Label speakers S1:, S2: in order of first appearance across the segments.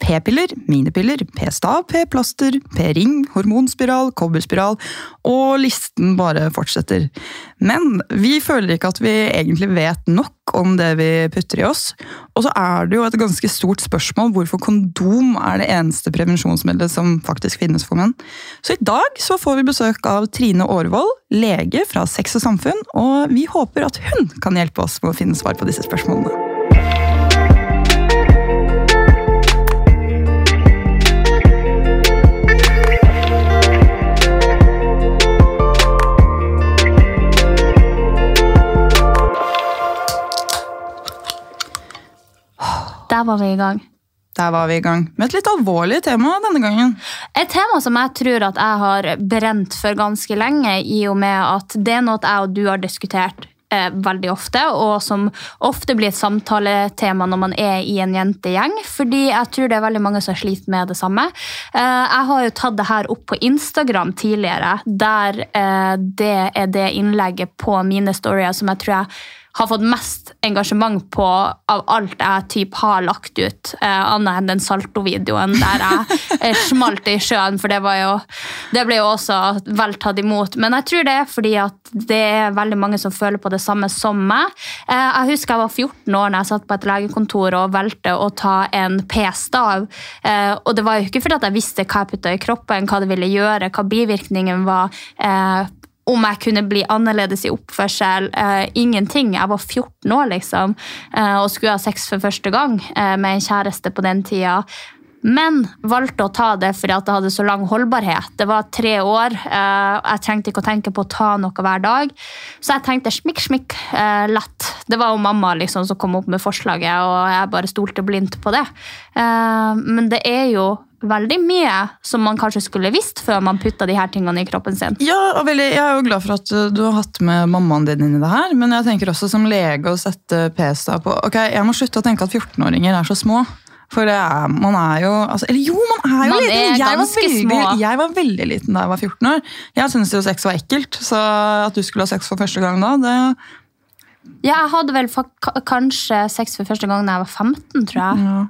S1: P-piller, minipiller, p-stav, p-plaster, p-ring, hormonspiral, kobberspiral, og listen bare fortsetter. Men vi føler ikke at vi egentlig vet nok om det vi putter i oss. Og så er det jo et ganske stort spørsmål hvorfor kondom er det eneste prevensjonsmiddelet som faktisk finnes for menn. Så i dag så får vi besøk av Trine Aarvold, lege fra Sex og Samfunn, og vi håper at hun kan hjelpe oss med å finne svar på disse spørsmålene.
S2: Der var vi i gang.
S1: Der var vi i gang med et litt alvorlig tema denne gangen.
S2: Et tema som jeg tror at jeg har brent for ganske lenge, i og med at det er noe jeg og du har diskutert eh, veldig ofte, og som ofte blir et samtaletema når man er i en jentegjeng, fordi jeg tror det er veldig mange som sliter med det samme. Eh, jeg har jo tatt det her opp på Instagram tidligere, der eh, det er det innlegget på mine storyer som jeg tror jeg har fått mest engasjement på av alt jeg typ har lagt ut, eh, annet enn den Salto-videoen der jeg eh, smalt i sjøen, for det, var jo, det ble jo også vel tatt imot. Men jeg tror det er fordi at det er veldig mange som føler på det samme som meg. Eh, jeg husker jeg var 14 år når jeg satt på et legekontor og valgte å ta en p-stav. Eh, og det var jo ikke fordi at jeg visste hva jeg putta i kroppen, hva det ville gjøre, hva bivirkningen var. Eh, om jeg kunne bli annerledes i oppførsel. Uh, ingenting. Jeg var 14 år liksom, uh, og skulle ha sex for første gang uh, med en kjæreste på den tida. Men valgte å ta det fordi det hadde så lang holdbarhet. Det var tre år. jeg trengte ikke å tenke på å ta noe hver dag. Så jeg tenkte smikk, smikk, lett. Det var jo mamma liksom som kom opp med forslaget, og jeg bare stolte blindt på det. Men det er jo veldig mye som man kanskje skulle visst før man putta de her tingene i kroppen sin.
S1: Ja, og veldig, Jeg er jo glad for at du har hatt med mammaen din inn i det her, men jeg tenker også som lege å sette p-stav på Ok, Jeg må slutte å tenke at 14-åringer er så små. For det er, man er jo altså, Eller jo, man er jo
S2: Man
S1: liten!
S2: er
S1: Jeg var, veldig, jeg var veldig liten da jeg var 14 år. Jeg syntes jo sex var ekkelt, så at du skulle ha sex for første gang da, det
S2: Ja, jeg hadde vel kanskje sex for første gang da jeg var 15, tror jeg.
S1: ja.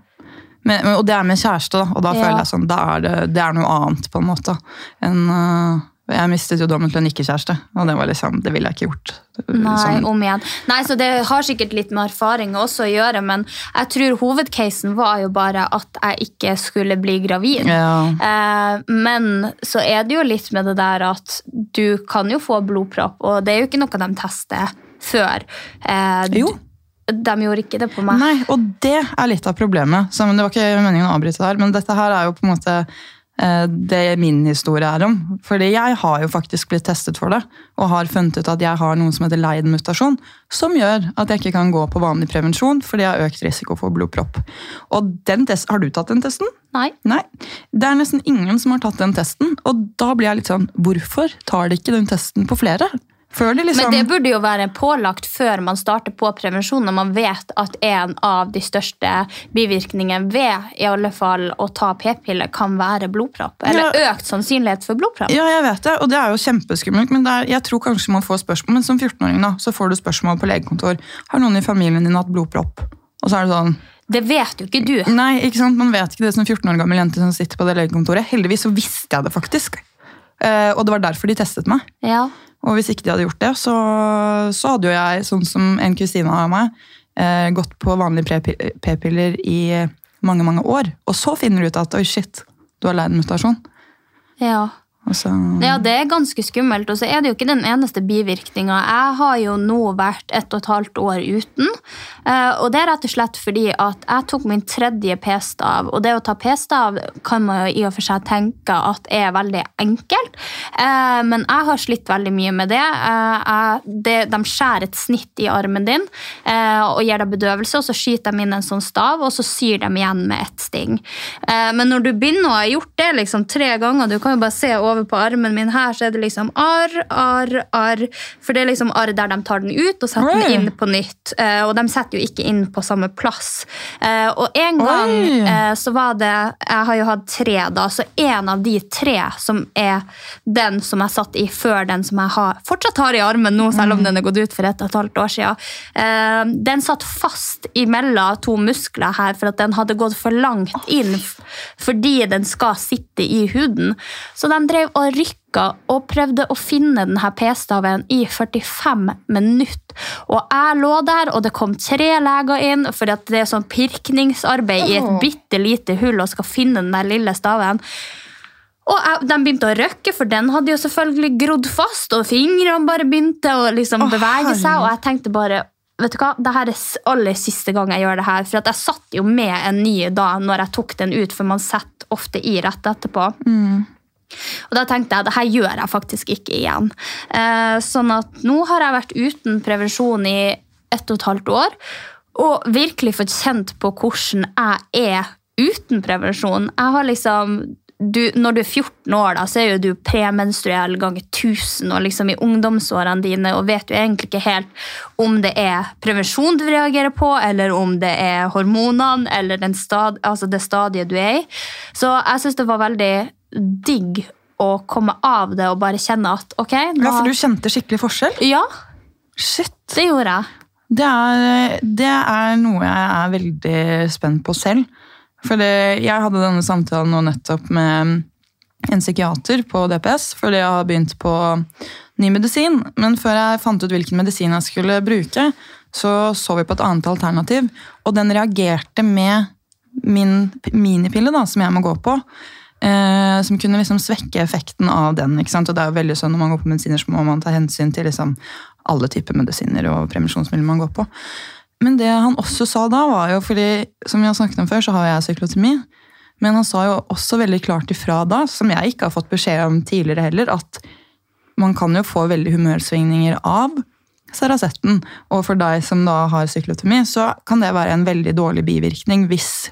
S1: Men, Og det er med kjæreste, da, og da
S2: Ja.
S1: føler jeg sånn, det er det, det er noe annet, på en måte. enn uh, jeg mistet jo dommen til en ikke-kjæreste, og det var liksom, det ville jeg ikke gjort.
S2: Nei,
S1: Sånn.
S2: om igjen. Nei, så Det har sikkert litt med erfaring også å gjøre, men jeg tror hovedcasen var jo bare at jeg ikke skulle bli gravid.
S1: Ja.
S2: Eh, men så er det jo litt med det der at du kan jo få blodpropp, og det er jo ikke noe de tester før. Eh,
S1: Jo.
S2: De gjorde ikke det på meg.
S1: Nei, og det er litt av problemet. Så, men det var ikke meningen å avbryte der, men dette her er jo på en måte eh, det min historie er om. Fordi jeg har jo faktisk blitt testet for det, og har funnet ut at jeg har noe som heter Leiden-mutasjon, som gjør at jeg ikke kan gå på vanlig prevensjon fordi jeg har økt risiko for blodpropp. Og den test, Har du tatt den testen?
S2: Nei.
S1: Nei. Det er nesten ingen som har tatt den testen, og da blir jeg litt sånn Hvorfor tar de ikke den testen på flere? Før de liksom
S2: Men det burde jo være pålagt før man starter på prevensjon, når man vet at en av de største bivirkningene ved i alle fall å ta p-piller kan være blodpropp. Eller økt sannsynlighet for blodpropp.
S1: Ja, jeg vet det, og det er jo kjempeskummelt. Men det er, jeg tror kanskje man får spørsmål, men som 14-åring da, så får du spørsmål på legekontor. Har noen i familien din hatt blodpropp? Og så er det sånn
S2: Det vet jo ikke du.
S1: Nei, ikke sant? man vet ikke det som 14 år gammel jente som sitter på det legekontoret. Heldigvis så visste jeg det faktisk. Eh, og det var derfor de testet meg.
S2: Ja.
S1: Og hvis ikke de hadde gjort det, så, så hadde jo jeg, sånn som en kusine av meg, eh, gått på vanlige p-piller i mange, mange år. Og så finner du ut at oi, shit, du har Leiden-mutasjon.
S2: ja.
S1: Altså,
S2: Ja, det er ganske skummelt, og så er det jo ikke den eneste bivirkninga. Jeg har jo nå vært ett og et halvt år uten, eh, og det er rett og slett fordi at jeg tok min tredje p-stav, og det å ta p-stav kan man jo i og for seg tenke at er veldig enkelt, eh, men jeg har slitt veldig mye med det. Eh, de skjærer et snitt i armen din og gir deg bedøvelse, og så skyter de inn en sånn stav, og så syr de igjen med ett sting. Men når du begynner å ha gjort det liksom tre ganger, du kan jo bare se over på armen min her, så er det liksom arr, arr, arr. For det er liksom arr der de tar den ut og setter
S1: Oi.
S2: den inn på nytt. Eh, og de setter jo ikke inn på samme plass. Eh, og en gang eh, så var det Jeg har jo hatt tre, da, så en av de tre som er den som jeg satt i før den som jeg har, fortsatt har i armen nå, selv om den er gått ut for et og et halvt år siden, eh, den satt fast imellom to muskler her for at den hadde gått for langt inn fordi den skal sitte i huden. Så de drev og rykka og prøvde å finne denne p-staven i 45 minutter. Og jeg lå der, og det kom tre leger inn, for det er sånn pirkningsarbeid i et bitte lite hull og skal finne den der lille staven. Og jeg, de begynte å røkke, for den hadde jo selvfølgelig grodd fast, og fingrene bare begynte å liksom bevege seg, og jeg tenkte bare Vet du hva, det her er aller siste gang jeg gjør det her, for at jeg satt jo med en ny da når jeg tok den ut, for man setter ofte i rett etterpå. Og da tenkte jeg det her gjør jeg faktisk ikke igjen. Eh, sånn at nå har jeg vært uten prevensjon i ett og et halvt år, og virkelig fått kjent på hvordan jeg er uten prevensjon. Jeg har liksom du, når du er 14 år, da, så er jo du premenstruell ganger 1000 og liksom i ungdomsårene dine og vet jo egentlig ikke helt om det er prevensjon du reagerer på, eller om det er hormonene eller stad, altså det stadiet du er i. Så jeg syns det var veldig digg å komme av det og bare kjenne at ok nå,
S1: ja, for du kjente skikkelig forskjell?
S2: Ja,
S1: Shit.
S2: det gjorde jeg.
S1: Det er, det er noe jeg er veldig spent på selv. For det, jeg hadde denne samtalen nå nettopp med en psykiater på DPS, fordi jeg har begynt på ny medisin. Men før jeg fant ut hvilken medisin jeg skulle bruke, så så vi på et annet alternativ. Og den reagerte med min minipille, da, som jeg må gå på. Eh, som kunne liksom svekke effekten av den. ikke sant? Og det er jo veldig sånn Når man går på medisiner, så må man ta hensyn til liksom alle typer medisiner og prevensjonsmidler man går på. Men det han også sa da, var jo fordi, som vi har snakket om før, så har jeg syklotemi, Men han sa jo også veldig klart ifra da, som jeg ikke har fått beskjed om tidligere heller, at man kan jo få veldig humørsvingninger av Saracetten. Og for deg som da har syklotemi, så kan det være en veldig dårlig bivirkning hvis,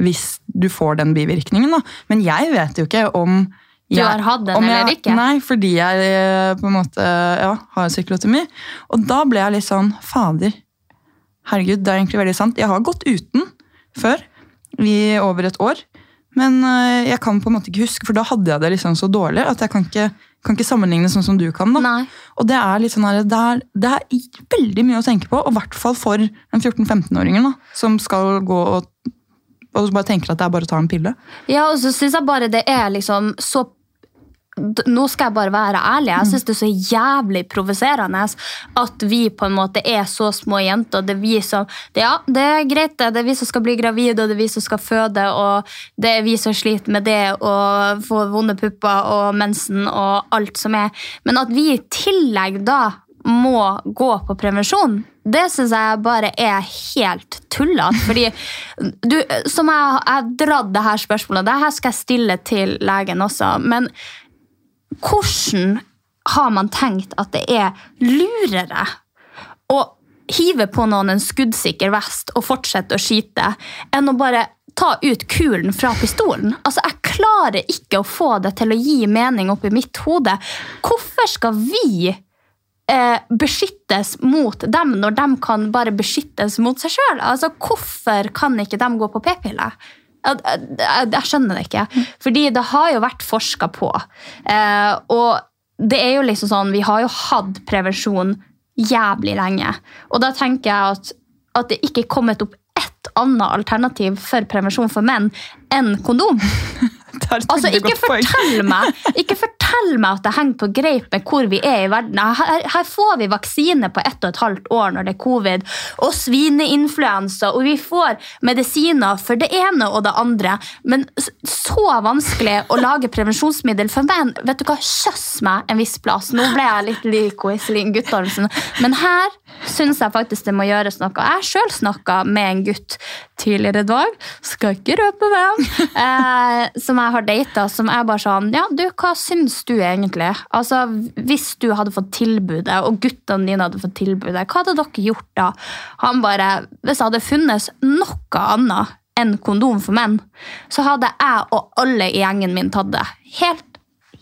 S1: hvis du får den bivirkningen. da. Men jeg vet jo ikke om
S2: Du har hatt den
S1: jeg-
S2: eller ikke?
S1: Nei, fordi jeg eh, på en måte ja, har syklotomi. Og da ble jeg litt sånn Fader, herregud, det er egentlig veldig sant. Jeg har gått uten før, i over et år. Men eh, jeg kan på en måte ikke huske, for da hadde jeg det liksom så dårlig at jeg kan ikke, kan ikke sammenligne sånn som du kan. da.
S2: Nei.
S1: Og det er sånn her, det er, det er veldig mye å tenke på, og i hvert fall for en 14-15-åringer som skal gå og, og bare tenker at det er bare å ta en pille.
S2: Ja, og så syns jeg bare det er liksom så Nå skal jeg bare være ærlig. Jeg syns det er så jævlig provoserende at vi på en måte er så små jenter. Det er vi som det, Ja, det er greit. Det er vi som skal bli gravide, og det er vi som skal føde, og det er vi som sliter med det og får vonde pupper og mensen og alt som er. Men at vi i tillegg da må gå på prevensjon, det syns jeg bare er helt tullete. Fordi du, som jeg har dratt det her spørsmålet, det her skal jeg stille til legen også, men hvordan har man tenkt at det er lurere å hive på noen en skuddsikker vest og fortsette å skyte, enn å bare ta ut kulen fra pistolen? Altså, Jeg klarer ikke å få det til å gi mening oppi mitt hode. Hvorfor skal vi eh, beskyttes mot dem når de kan bare beskyttes mot seg sjøl? Altså, hvorfor kan ikke de gå på p-piller? Jeg, jeg, skjønner det ikke. Fordi det har jo vært forska på. Eh, og det er jo liksom sånn, vi har jo hatt prevensjon jævlig lenge. Og da tenker jeg at, at det ikke er kommet opp ett annet alternativ for prevensjon for menn enn kondom. Altså, ikke fortell meg Ikke fortell meg at det henger på greip med hvor vi er i verden. Her, her får vi vaksine på ett og et halvt år når det er covid, og svineinfluensa, og vi får medisiner for det ene og det andre. Men så vanskelig å lage prevensjonsmiddel for menn. Vet du hva, Kjøss meg en viss plass. Nå ble jeg litt lik Iselin Guttormsen. Men her syns jeg faktisk det må gjøres noe. Jeg sjøl snakka med en gutt tidligere i dag, skal ikke røpe hvem, eh, som jeg har data, som er bare sånn Ja, du, hva syns du egentlig? Altså, Hvis du hadde fått tilbudet, og guttene dine hadde fått tilbudet, hva hadde dere gjort da? Han bare Hvis det hadde funnes noe annet enn kondom for menn, så hadde jeg og alle i gjengen min tatt det. Helt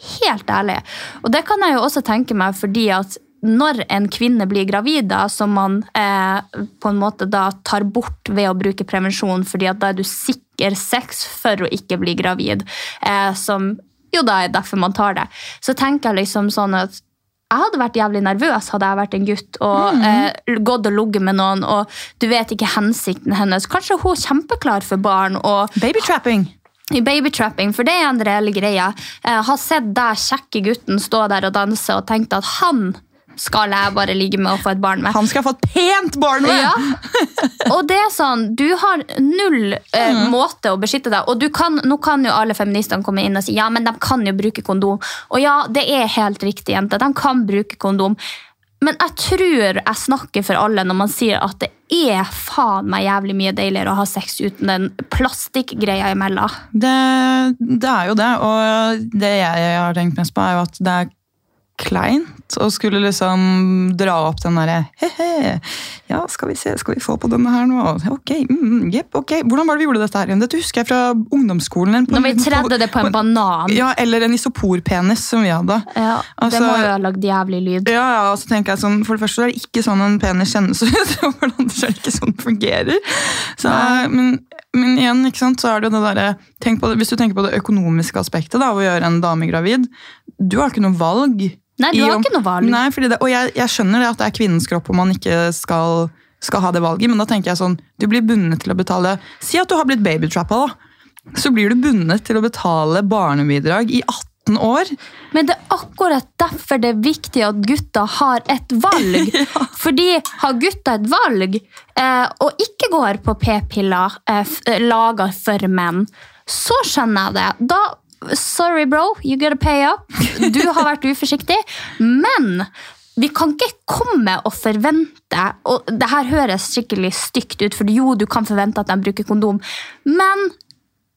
S2: Helt ærlig. Og det kan jeg jo også tenke meg fordi at når en kvinne blir gravid, da, som man eh, på en måte da tar bort ved å bruke prevensjon, fordi at da er du sikker sex for å ikke bli gravid, eh, som jo da er derfor man tar det, så tenker jeg liksom sånn at jeg hadde vært jævlig nervøs hadde jeg vært en gutt og eh, gått og ligget med noen, og du vet ikke hensikten hennes. Kanskje hun er kjempeklar for barn. og
S1: Babytrapping.
S2: i babytrapping, for det er en reell greie. Jeg har sett deg kjekke gutten stå der og danse og tenkt at han skal jeg bare ligge med og få et barn med.
S1: Han skal få et pent barn med!
S2: Ja. Og det er sånn, du har null eh, måte å beskytte deg Og du kan, nå kan jo alle feministene komme inn og si ja, men de kan jo bruke kondom. Og ja, det er helt riktig, jente. De kan bruke kondom. Men jeg tror jeg snakker for alle når man sier at det er faen meg jævlig mye deiligere å ha sex uten den plastikkgreia imellom.
S1: Det, det er jo det, og det jeg har tenkt mest på, er jo at det er kleint å skulle liksom dra opp den derre he-he, ja, skal vi se, skal vi få på denne her nå? Ok, mm, jepp, ok. Hvordan var det vi gjorde dette her igjen? Dette husker jeg fra ungdomsskolen. på
S2: Når vi tredde det på en banan.
S1: Ja, eller en isoporpenis som vi hadde.
S2: Ja,
S1: Altså-
S2: det må jo ha lagd jævlig lyd.
S1: Ja, ja, og så tenker jeg sånn, For det første så er det ikke sånn en penis kjennes ut. og for det andre er det ikke sånn det fungerer. Så, men, men igjen, ikke sant, så er det jo det derre Hvis du tenker på det økonomiske aspektet da, av å gjøre en dame gravid Du har ikke noe valg.
S2: Nei, du har
S1: om-
S2: ikke noe valg.
S1: Nei, det, Og jeg, jeg skjønner det at det er kvinnens kropp og man ikke skal, skal ha det valget, men da tenker jeg sånn Du blir bundet til å betale Si at du har blitt babytrappa, da. Så blir du bundet til å betale barnebidrag i 18 år.
S2: Men det er akkurat derfor det er viktig at gutta har et valg. Fordi har gutta et valg, eh, og ikke går på p-piller eh, laga for menn, så skjønner jeg det. Da Sorry, bro, you gotta pay up. Du har vært uforsiktig. Men vi kan ikke komme og forvente Og det her høres skikkelig stygt ut, for jo, du kan forvente at de bruker kondom, men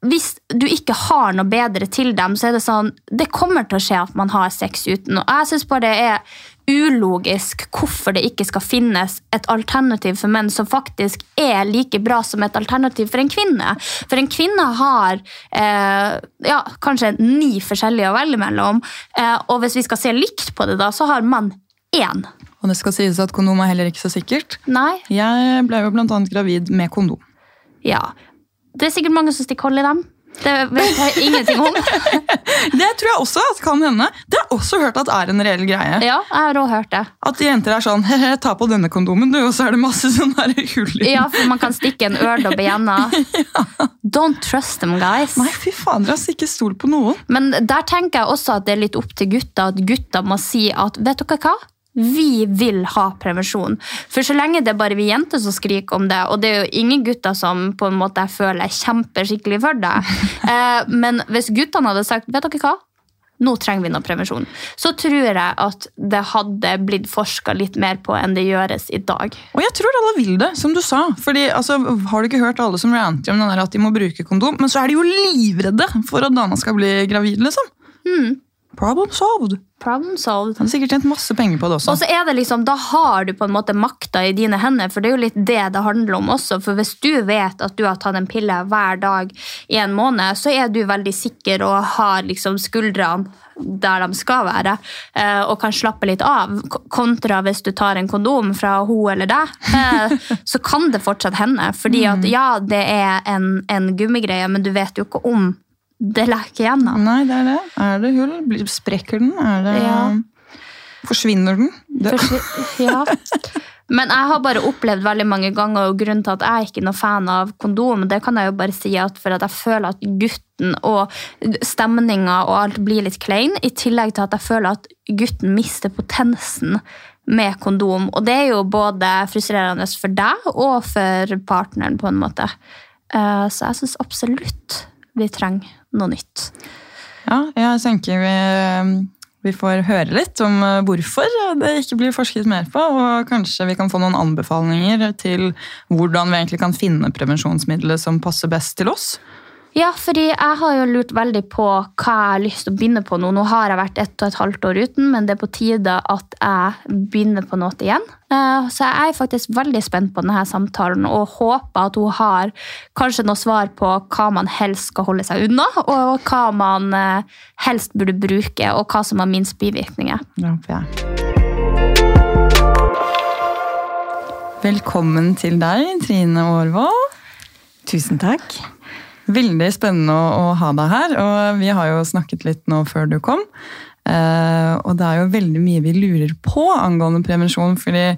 S2: hvis du ikke har noe bedre til dem, så er det sånn Det kommer til å skje at man har sex uten. Og jeg syns bare det er ulogisk hvorfor det ikke skal finnes et alternativ for menn som faktisk er like bra som et alternativ for en kvinne. For en kvinne har eh, ja, kanskje ni forskjellige å velge mellom. Eh, og hvis vi skal se likt på det, da, så har mann én.
S1: Og det skal sies at kondom er heller ikke så sikkert.
S2: Nei.
S1: Jeg ble jo annet gravid med kondom.
S2: Ja. Det er sikkert mange som stikker hold i dem. Det vet jeg ingenting om.
S1: Det tror jeg også at kan hende. Det har jeg også hørt at er en reell greie.
S2: Ja, jeg har også hørt det.
S1: At jenter er sånn he-he, ta på denne kondomen, du, og så er det masse sånne hull i.
S2: Ja, for man kan stikke en ørdobb i enda. Don't trust them, guys.
S1: Nei, fy fader, har ikke stol på noen.
S2: Men der tenker jeg også at det er litt opp til gutta, at gutta må si at vet dere hva? Vi vil ha prevensjon. For så lenge det er bare vi jenter som skriker om det, og det er jo ingen gutter som på en måte jeg føler kjemper skikkelig for det, eh, men hvis guttene hadde sagt vet dere hva? Nå trenger vi noe prevensjon. Så tror jeg at det hadde blitt forska litt mer på enn det gjøres i dag.
S1: Og jeg tror alle vil det, som du sa. Fordi, altså, Har du ikke hørt alle som ranter om at de må bruke kondom? Men så er de jo livredde for at dama skal bli gravid, liksom. Problem solved.
S2: Problem solved.
S1: Han har sikkert tjent masse penger på det også.
S2: Og så er det liksom, Da har du på en måte makta i dine hender, for det er jo litt det det handler om også. For hvis du vet at du har tatt en pille hver dag i en måned, så er du veldig sikker og har liksom skuldrene der de skal være, eh, og kan slappe litt av. Kontra hvis du tar en kondom fra hun eller deg, eh, så kan det fortsatt hende. Fordi at ja, det er en, en gummigreie, men du vet jo ikke om det leker gjennom.
S1: Nei, det er det. Er det hull? Sprekker den? Er det...
S2: Ja.
S1: Forsvinner den? Det...
S2: For, ja. Men jeg har bare opplevd veldig mange ganger, og grunnen til at jeg er ikke noe fan av kondom, det kan jeg jo bare si at for at jeg føler at gutten og stemninga og alt blir litt klein, i tillegg til at jeg føler at gutten mister potensen med kondom. Og det er jo både frustrerende for deg og for partneren, på en måte. Eh, Så jeg syns absolutt vi trenger noe nytt.
S1: Ja, jeg tenker vi, vi får høre litt om eh, hvorfor det ikke blir forsket mer på, og kanskje vi kan få noen anbefalinger til hvordan vi egentlig kan finne prevensjonsmiddelet som passer best til oss.
S2: Ja, fordi jeg har jo lurt veldig på hva jeg har lyst til å begynne på nå. Nå har jeg vært ett og et halvt år uten, men det er på tide at jeg begynner på noe igjen. Eh, Så jeg er faktisk veldig spent på denne samtalen og håper at hun har kanskje noe svar på hva man helst skal holde seg unna, og hva man eh, helst burde bruke, og hva som har minst bivirkninger.
S1: Ja, for jeg. Velkommen til deg, Trine Aarvold.
S3: Tusen takk.
S1: Veldig spennende å, ha deg her, og vi har jo snakket litt nå før du kom. Eh, og det er jo veldig mye vi lurer på angående prevensjon, fordi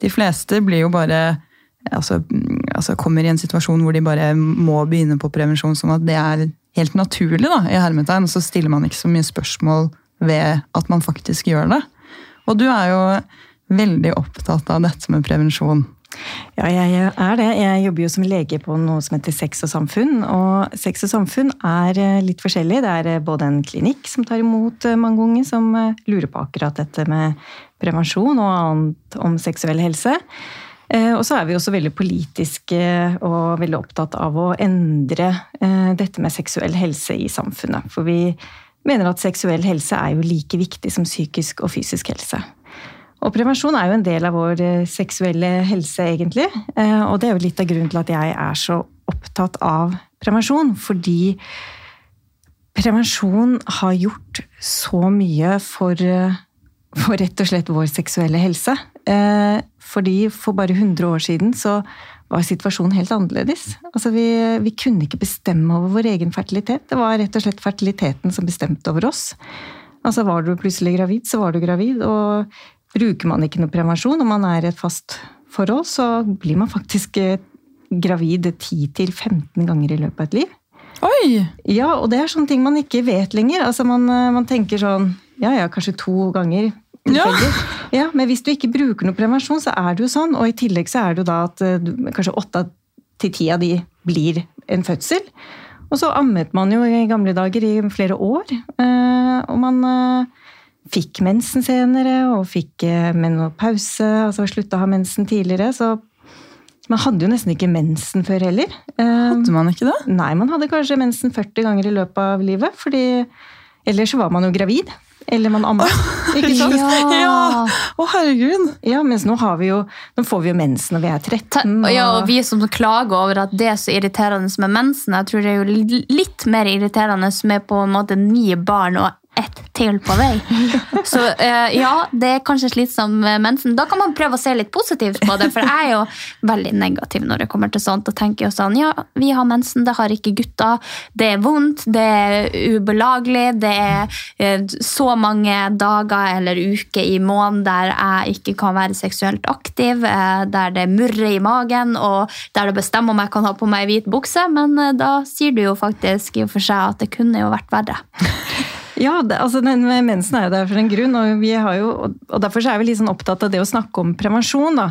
S1: de fleste blir jo bare altså, altså kommer i en situasjon hvor de bare må begynne på prevensjon som at det er helt naturlig, da, i hermetegn, og så stiller man ikke så mye spørsmål ved at man faktisk gjør det. Og du er jo veldig opptatt av dette med prevensjon.
S3: Ja, jeg er det. Jeg jobber jo som lege på noe som heter Sex og samfunn. Og Sex og samfunn er eh, litt forskjellig. Det er eh, både en klinikk som tar imot eh, mange unge som lurer på akkurat dette med prevensjon og annet om seksuell helse. Og så er vi også veldig politiske og veldig opptatt av å endre dette med seksuell helse i samfunnet. For vi mener at seksuell helse er jo like viktig som psykisk og fysisk helse. Og prevensjon er jo en del av vår eh, seksuelle helse, egentlig. Eh, og det er jo litt av grunnen til at jeg er så opptatt av prevensjon. Fordi prevensjon har gjort så mye for, eh, for rett og slett vår seksuelle helse. Fordi for bare 100 år siden så var situasjonen helt annerledes. Altså vi, vi kunne ikke bestemme over vår egen fertilitet. Det var rett og slett fertiliteten som bestemte over oss. Altså Var du plutselig gravid, så var du gravid. Og Bruker man ikke noe prevensjon når man er i et fast forhold, så blir man faktisk eh, gravid 10-15 ganger i løpet av et liv.
S1: Oi!
S3: Ja, og det er sånne ting man ikke vet lenger. Altså man, eh, man tenker sånn Ja, ja, kanskje to ganger. Ja. ja. Men hvis du ikke bruker noe prevensjon, så er det jo sånn. Og i tillegg så er det jo da at eh, du, kanskje åtte til ti av de blir en fødsel. Og så ammet man jo i gamle dager i flere år. Og man fikk mensen senere, og fikk eh, menopause, altså slutta å ha mensen tidligere. Så man hadde jo nesten ikke mensen før heller.
S1: Hadde man ikke det?
S3: Nei, man hadde kanskje mensen 40 ganger i løpet av livet. fordi Ellers så var man jo gravid. Eller man amma. Ikke sant?
S1: ja! Å, herregud!
S3: Ja, mens nå, har vi jo, nå får vi jo mensen når vi er 13.
S2: Og... Ja, og vi som klager over at det er så irriterende med mensen, jeg tror det er jo litt mer irriterende med på en måte ni barn og ett til på vei. Så uh, ja, det er kanskje slitsomt med mensen. Da kan man prøve å se litt positivt på det, for jeg er jo veldig negativ når det kommer til sånt. Og tenker jo sånn, ja, vi har mensen, det har ikke gutta. Det er vondt, det er ubelagelig, det er uh, så mange dager eller uker i måneden der jeg ikke kan være seksuelt aktiv, uh, der det murrer i magen, og der det bestemmer om jeg kan ha på meg hvit bukse, men da sier du jo faktisk i og for seg at det kunne jo vært verre.
S3: Ja, det, altså den mensen er jo der for en grunn, og, jo, og derfor er vi litt sånn opptatt av det å snakke om prevensjon. da.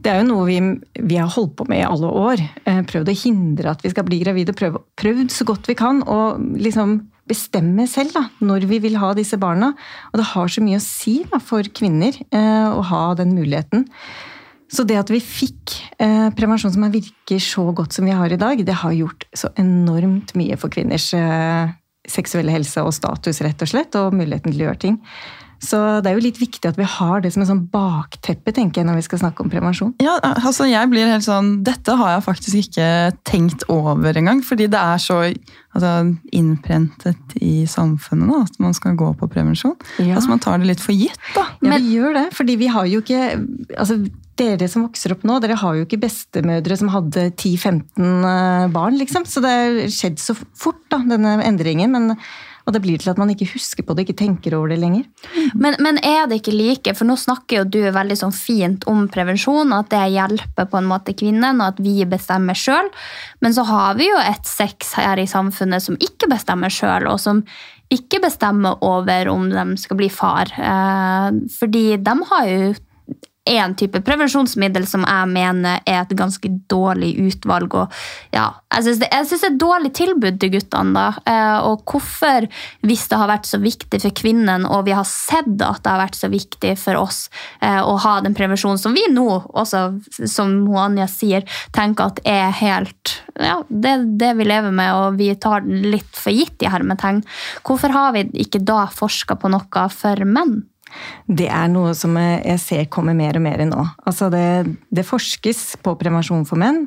S3: Det er jo noe vi, vi, har holdt på med i alle år. Eh, prøvd å hindre at vi skal bli gravide. Prøvd, prøvd så godt vi kan å liksom bestemme selv da, når vi vil ha disse barna. Og det har så mye å si da, for kvinner eh, å ha den muligheten. Så det at vi fikk eh, prevensjon som virker så godt som vi har i dag, det har gjort så enormt mye for kvinners eh, seksuelle helse og status, rett og slett, og muligheten til å gjøre ting. Så det er jo litt viktig at vi har det som en sånn bakteppe tenker jeg, når vi skal snakke om prevensjon.
S1: Ja, altså jeg blir helt sånn, Dette har jeg faktisk ikke tenkt over engang. Fordi det er så altså, innprentet i samfunnet da, at man skal gå på prevensjon. Ja. Altså Man tar det litt for gitt. da.
S3: Ja, vi gjør det. fordi vi har jo ikke altså dere som vokser opp nå, dere har jo ikke bestemødre som hadde 10-15 eh, barn, liksom. Så det har skjedd så fort, da, denne endringen. Men, og det blir til at man ikke husker på det, ikke tenker over det lenger.
S2: Men, men er det ikke like, for nå snakker jo du veldig sånn fint om prevensjon, at det hjelper på en måte kvinnen, og at vi bestemmer sjøl. Men så har vi jo et sex her i samfunnet som ikke bestemmer sjøl, og som ikke bestemmer over om de skal bli far. Eh, fordi de har jo én type prevensjonsmiddel som jeg mener er et ganske dårlig utvalg. Og ja, jeg syns det, det, er et dårlig tilbud til guttene. da, eh, Og hvorfor, hvis det har vært så viktig for kvinnen, og vi har sett at det har vært så viktig for oss eh, å ha den prevensjonen som vi nå, også, som Anja sier, tenker at er helt ja, det, det vi lever med, og vi tar den litt for gitt i hermetegn. Hvorfor har vi ikke da forska på noe for menn?
S3: Det er noe som jeg ser kommer mer og mer nå. Altså det, det, forskes på prevensjon for menn,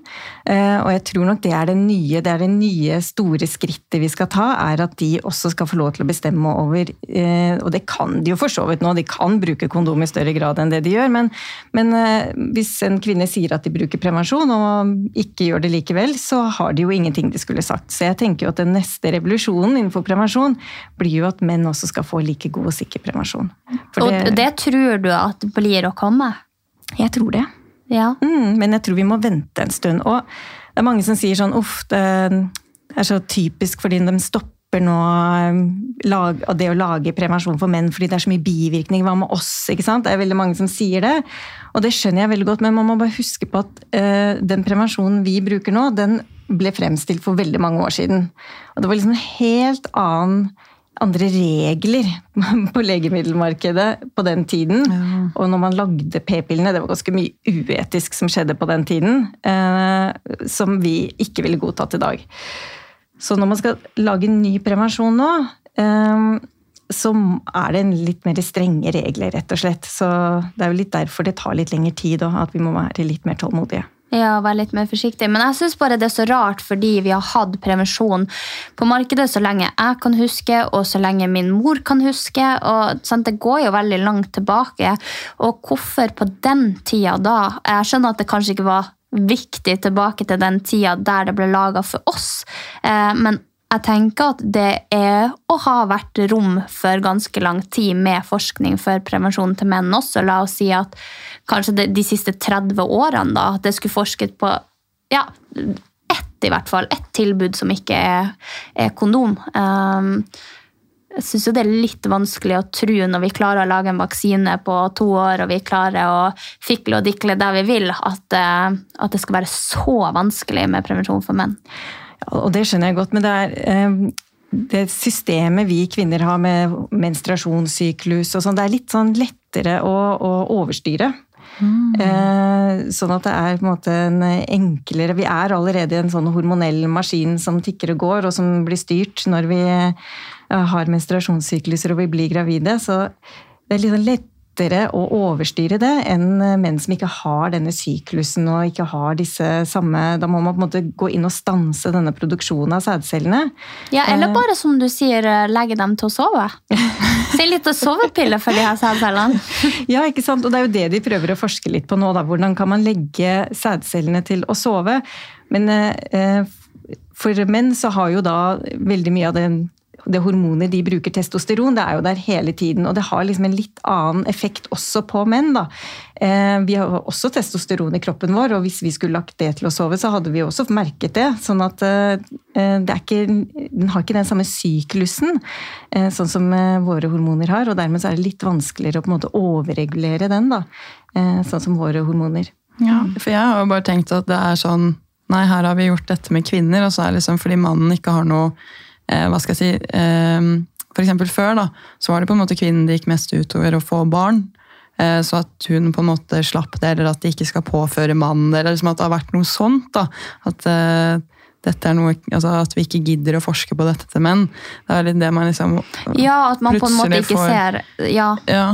S3: eh, og jeg tror nok det er det nye, det er det nye store skrittet vi skal ta, er at de også skal få lov til å bestemme over eh, Og det kan de jo for så vidt nå, de kan bruke kondom i større grad enn det de gjør, men, men eh, hvis en kvinne sier at de bruker prevensjon og ikke gjør det likevel, så har de jo ingenting de skulle sagt. Så jeg tenker jo at den neste revolusjonen innenfor prevensjon blir jo at menn også skal få like god og sikker prevensjon.
S2: For og det, tror du at blir å komme?
S3: Jeg tror det.
S2: Ja.
S3: Mm, men jeg tror vi må vente en stund. Og det er mange som sier sånn uff, det er så typisk fordi de stopper nå um, det å lage prevensjon for menn fordi det er så mye bivirkninger. Hva med oss? ikke sant? Det er veldig mange som sier det. Og det skjønner jeg veldig godt, men man må bare huske på at uh, den prevensjonen vi bruker nå, den ble fremstilt for veldig mange år siden. Og det var liksom en helt annen andre regler på legemiddelmarkedet på den tiden. Ja. Og når man lagde p-pillene, det var ganske mye uetisk som skjedde på den tiden, eh, som vi ikke ville godtatt i dag. Så når man skal lage en ny prevensjon nå, eh, så er det en litt mer strenge regler, rett og slett. Så det er jo litt derfor det tar litt lengre tid, og at vi må være litt mer tålmodige.
S2: Ja, være litt mer forsiktig. Men jeg syns bare det er så rart, fordi vi har hatt prevensjon på markedet så lenge jeg kan huske, og så lenge min mor kan huske. og sant, Det går jo veldig langt tilbake. Og hvorfor på den tida da? Jeg skjønner at det kanskje ikke var viktig tilbake til den tida der det ble laga for oss, eh, men jeg tenker at det er å ha vært rom for ganske lang tid med forskning for prevensjon til menn også. La oss si at kanskje de, de siste 30 årene da, at det skulle forsket på ja, ett i hvert fall, ett tilbud som ikke er, er kondom. Um, jeg syns det er litt vanskelig å tro når vi klarer å lage en vaksine på to år og vi klarer å fikle og dikle der vi vil, at, uh, at det skal være så vanskelig med prevensjon for menn.
S3: Og det skjønner jeg godt, men det er eh, det systemet vi kvinner har med menstruasjonssyklus og sånn, det er litt sånn lettere å, å overstyre. Mm. Eh, sånn at det er på en måte en enklere Vi er allerede en sånn hormonell maskin som tikker og går, og som blir styrt når vi har menstruasjonssykluser og vi blir gravide. Så det er litt sånn lett lettere å overstyre det enn menn som ikke har denne syklusen og ikke har disse samme Da må man på en måte gå inn og stanse denne produksjonen av sædcellene.
S2: Ja, Eller eh. bare som du sier, eh, legge dem til å sove. Se litt av sovepille for de her sædcellene.
S3: Ja, ikke sant. Og det er jo det de prøver å forske litt på nå. Da. Hvordan kan man legge sædcellene til å sove? Men eh, for menn så har jo da veldig mye av den det hormonet de bruker, testosteron, det er jo der hele tiden. Og det har liksom en litt annen effekt også på menn. da. Eh, vi har også testosteron i kroppen vår, og hvis vi skulle lagt det til å sove, så hadde vi også merket det. Sånn at eh, det ikke, den har ikke den samme syklusen eh, sånn som våre hormoner har. Og dermed er det litt vanskeligere å på en måte overregulere den, da. Sånn som våre hormoner.
S1: Ja, for jeg har jo bare tenkt at det er sånn Nei, her har vi gjort dette med kvinner, og så er det liksom fordi mannen ikke har noe eh, Hva skal jeg si eh, For eksempel før da, så var det på en måte kvinnen det gikk mest utover å få barn. Eh, så at hun på en måte slapp det, eller at de ikke skal påføre mannen det. Eller liksom at det har vært noe sånt. da, At uh, dette er noe, altså at vi ikke gidder å forske på dette til menn. Det er litt det man liksom
S2: Ja, at man på en måte ikke får, ser Ja.
S1: ja.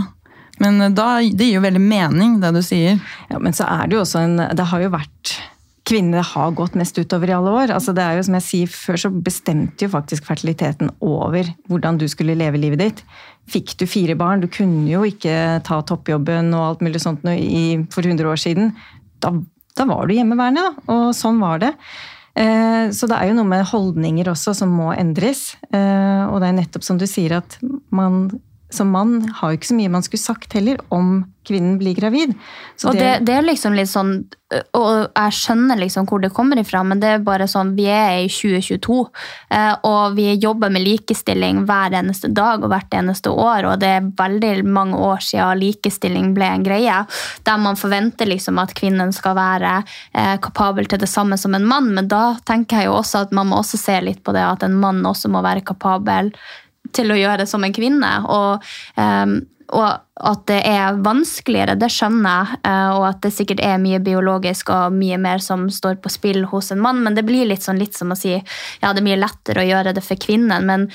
S1: Men eh, da, det gir jo veldig mening, det du sier.
S3: Ja, Men så er det jo også en Det har jo vært kvinnene har gått mest utover i alle år. Altså det er jo som jeg sier, Før så bestemte jo faktisk fertiliteten over hvordan du skulle leve livet ditt. Fikk du fire barn, du kunne jo ikke ta toppjobben og alt mulig sånt i, for 100 år siden. Da, da var du hjemmeværende, da. Og sånn var det. Eh, Så det er jo noe med holdninger også som må endres. Eh, Og det er nettopp som du sier at man som mann har jo ikke så mye man skulle sagt heller om kvinnen blir gravid. Så
S2: og det, det er liksom litt sånn Og jeg skjønner liksom hvor det kommer ifra, men det er bare sånn Vi er i 2022, eh, og vi jobber med likestilling hver eneste dag og hvert eneste år, og det er veldig mange år siden likestilling ble en greie, der man forventer liksom at kvinnen skal være eh, kapabel til det samme som en mann, men da tenker jeg jo også at man må også se litt på det at en mann også må være kapabel til å gjøre det som en kvinne. Og, um, og at det er vanskeligere, det skjønner jeg. Uh, og at det sikkert er mye biologisk og mye mer som står på spill hos en mann. Men det blir litt, sånn, litt som å si ja, det er mye lettere å gjøre det for kvinnen. Men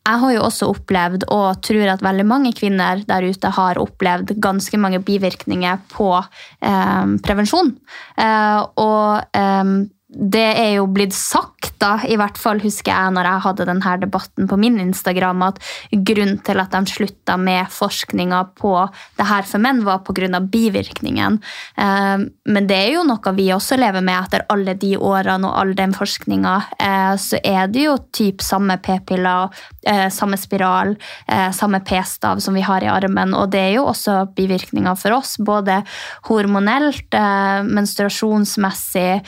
S2: jeg har jo også opplevd, og tror at veldig mange kvinner der ute har opplevd ganske mange bivirkninger på eh, prevensjon. Eh, og um, det er jo blitt sagt, da, i hvert fall husker jeg når jeg hadde denne debatten på min Instagram, at grunnen til at de slutta med forskninga på det her for menn, var pga. bivirkningen. Men det er jo noe vi også lever med etter alle de årene og all den forskninga. Så er det jo typ samme p-piller, samme spiral, samme p-stav som vi har i armen. Og det er jo også bivirkninger for oss, både hormonelt, menstruasjonsmessig,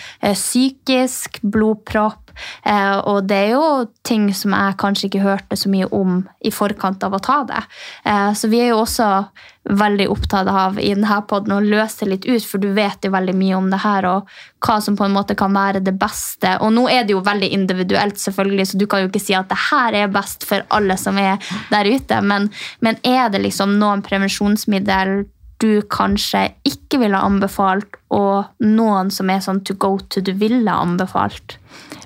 S2: psykisk, blodpropp. Eh, og det er jo ting som jeg kanskje ikke hørte så mye om i forkant av å ta det. Eh, så vi er jo også veldig opptatt av i denne poden å løse litt ut, for du vet jo veldig mye om det her, og hva som på en måte kan være det beste. Og nå er det jo veldig individuelt, selvfølgelig, så du kan jo ikke si at det her er best for alle som er der ute, men, men er det liksom noen prevensjonsmiddel du kanskje ikke ville anbefalt, og noen som er sånn to go to du ville anbefalt?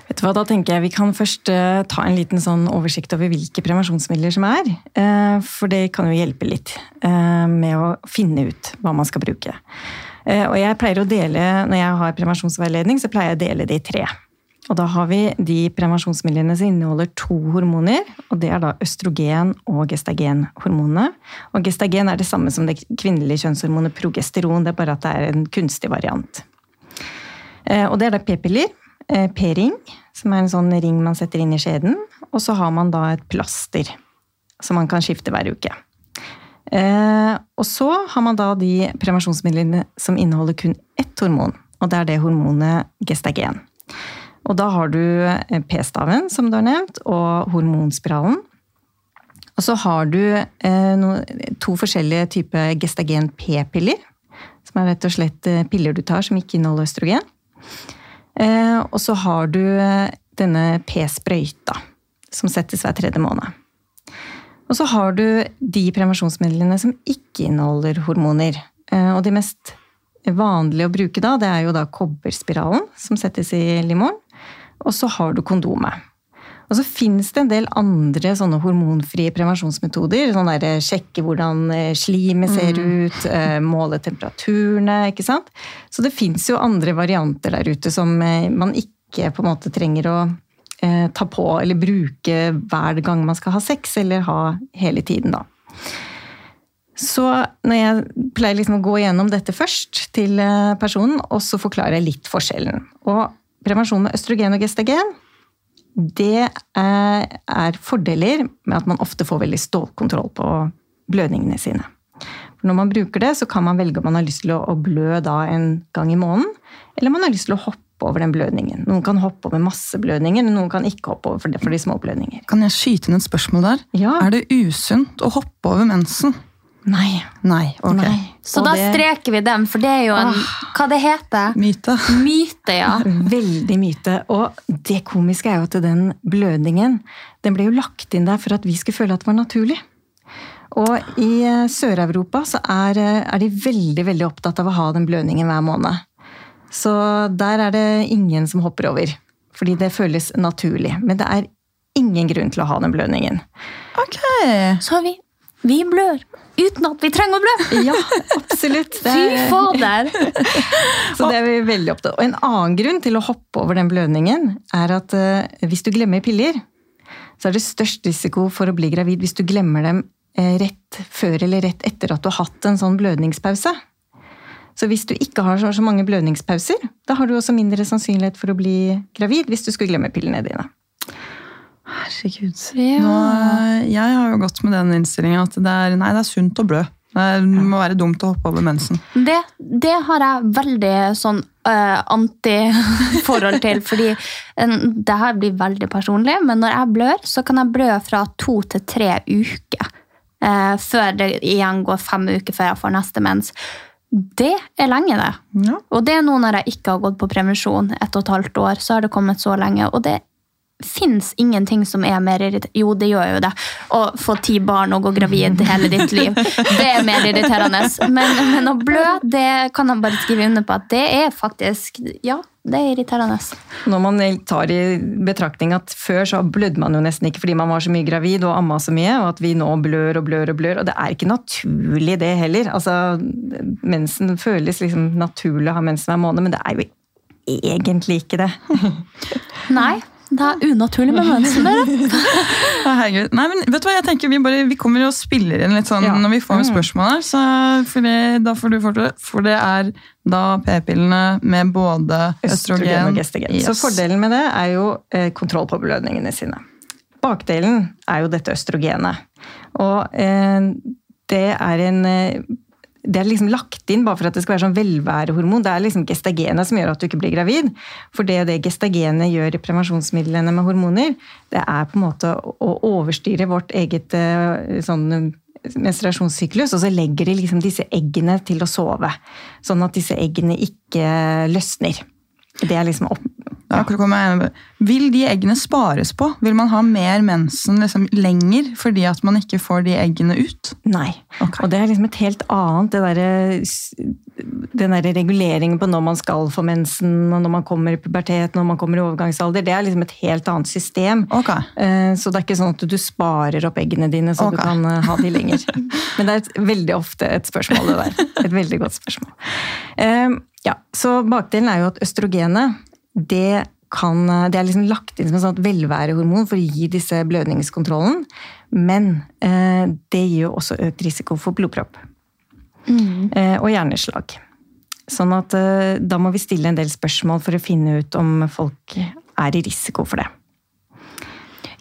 S3: Vet du hva, Da tenker jeg vi kan først uh, ta en liten sånn oversikt over hvilke prevensjonsmidler som er. Uh, for det kan jo hjelpe litt uh, med å finne ut hva man skal bruke. og jeg pleier å dele, Når jeg har prevensjonsveiledning, så pleier jeg å dele det i tre. Og da har vi de prevensjonsmidlene som inneholder to hormoner. og Det er da østrogen- og gestagenhormonene. Og gestagen er det samme som det kvinnelige kjønnshormonet progesteron, det er bare at det er en kunstig variant. Og det er da p-piller, p-ring, som er en sånn ring man setter inn i skjeden. Og så har man da et plaster som man kan skifte hver uke. Og så har man da de prevensjonsmidlene som inneholder kun ett hormon, og det er det hormonet gestagen. Og da har du p-staven, som du har nevnt, og hormonspiralen. Og så har du to forskjellige typer gestagen p-piller, som er rett og slett piller du tar som ikke inneholder østrogen. Og så har du denne p-sprøyta, som settes hver tredje måned. Og så har du de prevensjonsmidlene som ikke inneholder hormoner. Og de mest vanlige å bruke da, det er jo da kobberspiralen, som settes i livmoren. Og så har du kondomet. Og så fins det en del andre sånne hormonfrie prevensjonsmetoder. sånn der, Sjekke hvordan slimet ser ut, måle temperaturene. ikke sant? Så det fins jo andre varianter der ute som man ikke på en måte trenger å eh, ta på eller bruke hver gang man skal ha sex, eller ha hele tiden, da. Så når jeg pleier liksom å gå gjennom dette først til personen, og så forklarer jeg litt forskjellen. Og prevensjon med østrogen og gestagen, det er fordeler med at man ofte får veldig stålkontroll på blødningene sine. For når man bruker det, så kan man velge om man har lyst til å blø da en gang i måneden, eller om man har lyst til å hoppe over den blødningen. Noen kan hoppe over masse blødninger, noen kan ikke hoppe over for de, for de små blødninger.
S1: Kan jeg skyte inn et spørsmål der?
S3: Ja.
S1: Er det usunt å hoppe over mensen?
S3: Nei.
S1: Nei, ok.
S3: Nei.
S2: Så
S3: Og
S2: da
S3: det-
S2: streker vi dem, for det er jo en Hva det heter
S1: Myte.
S2: Myte, ja.
S3: Veldig myte. Og det komiske er jo at den blødningen den ble jo lagt inn der for at vi skulle føle at det var naturlig. Og i eh, Sør-Europa så er, eh, er de veldig veldig opptatt av å ha den blødningen hver måned. Så der er det ingen som hopper over. Fordi det føles naturlig. Men det er ingen grunn til å ha den blødningen.
S1: Ok.
S2: Så vi, vi blør uten at vi trenger å blø.
S3: Ja, absolutt.
S2: Fy
S3: er-
S2: fader!
S3: Så det er vi veldig opptatt av. Og en annen grunn til å hoppe over den blødningen, er at uh, hvis du glemmer piller, så er det størst risiko for å bli gravid hvis du glemmer dem eh, rett før eller rett etter at du har hatt en sånn blødningspause. Så hvis du ikke har så mange blødningspauser, da har du også mindre sannsynlighet for å bli gravid hvis du skulle glemme pillene dine.
S1: Herregud. Nå, jeg har jo gått med den innstillinga at det er, nei, det er sunt å blø. Det må være dumt å hoppe over mensen.
S2: Det, det har jeg veldig sånn uh, anti-forhold til, fordi en, det her blir veldig personlig, men når jeg blør, så kan jeg blø fra to til tre uker. Uh, før det igjen går fem uker før jeg får neste mens. Det er lenge, det.
S1: Ja.
S2: Og det er nå når jeg ikke har gått på prevensjon et og et halvt år, så har det kommet så lenge. Og det fins ingenting som er mer irriterende Jo, det gjør jo det. Å få ti barn og gå gravid hele ditt liv. Det er mer irriterende. Men, men å blø, det kan han bare skrive under på at det er faktisk Ja, det er irriterende.
S3: Når man tar i betraktning at før så blødde man jo nesten ikke fordi man var så mye gravid og amma så mye, og at vi nå blør og blør og blør. Og det er ikke naturlig, det heller. Altså, mensen føles liksom naturlig å ha mensen hver måned, men det er jo egentlig ikke det.
S2: Nei. Det er unaturlig med mensen.
S1: Herregud. Nei, men vet du hva, jeg tenker Vi, bare, vi kommer og spiller inn litt sånn
S3: Ja.
S1: når vi får
S3: med
S1: spørsmål her. Så for det, da får du. For det er da p-pillene med både østrogen,
S3: Østrogen og Yes. Så fordelen med det er jo eh, kontroll på blødningene sine. Bakdelen er jo dette østrogenet. Og eh, det er en eh, det er liksom lagt inn bare for at det skal være sånn velværehormon. Det er liksom gestagenet som gjør at du ikke blir gravid. For det det gestagenet gjør i prevensjonsmidlene med hormoner, det er på en måte å overstyre vårt eget eh, sånn menstruasjonssyklus, og så legger de liksom disse eggene til å sove. Sånn at disse eggene ikke løsner. Det er liksom opp...
S1: Ja. Vil de eggene spares på? Vil man ha mer mensen liksom lenger fordi at man ikke får de eggene ut?
S3: Nei.
S1: Okay.
S3: Og det er liksom et helt annet det derre den der reguleringen på når man skal få mensen, og når man kommer i pubertet, når man kommer i overgangsalder, det er liksom et helt annet system.
S1: Ok.
S3: Eh, Så det er ikke sånn at du sparer opp eggene dine så
S1: okay.
S3: du kan eh, ha de lenger. Men det er et, veldig ofte et spørsmål, det der. Et veldig godt spørsmål. Eh, Ja, Så bakdelen er jo at østrogenet, det kan, det er liksom lagt inn som et sånt velværehormon for å gi disse blødningskontrollen. Men eh, det gir jo også økt risiko for blodpropp. Eh, og hjerneslag. Sånn at eh, da må vi stille en del spørsmål for å finne ut om folk er i risiko for det.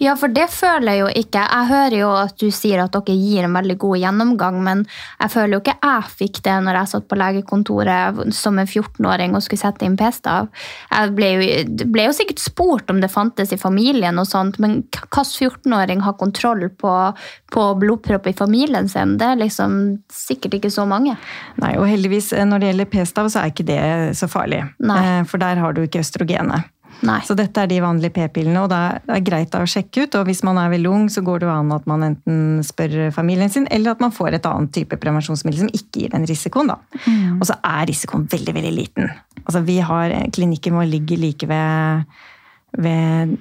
S2: Ja, for det føler jeg jo ikke. Jeg hører jo at du sier at dere gir en veldig god gjennomgang, men jeg føler jo ikke jeg fikk det når jeg satt på legekontoret som en 14-åring og skulle sette inn p-stav. Jeg ble jo, ble jo sikkert spurt om det fantes i familien, og sånt, men hvilken 14-åring har kontroll på, på blodpropp i familien sin? Det er liksom sikkert ikke så mange.
S3: Nei, og heldigvis eh, når det gjelder p-stav, så er ikke det så farlig.
S2: Nei.
S3: Eh, For der har du ikke østrogenet.
S2: Nei.
S3: Så dette er de vanlige p-pillene, og det er, greit å sjekke ut. Og hvis man er veldig ung, så går det jo an at man enten spør familien sin, eller at man får et annet type prevensjonsmiddel som ikke gir den risikoen, da. Og så er risikoen veldig, veldig liten. Altså vi har, Klinikken vår ligger like ved, ved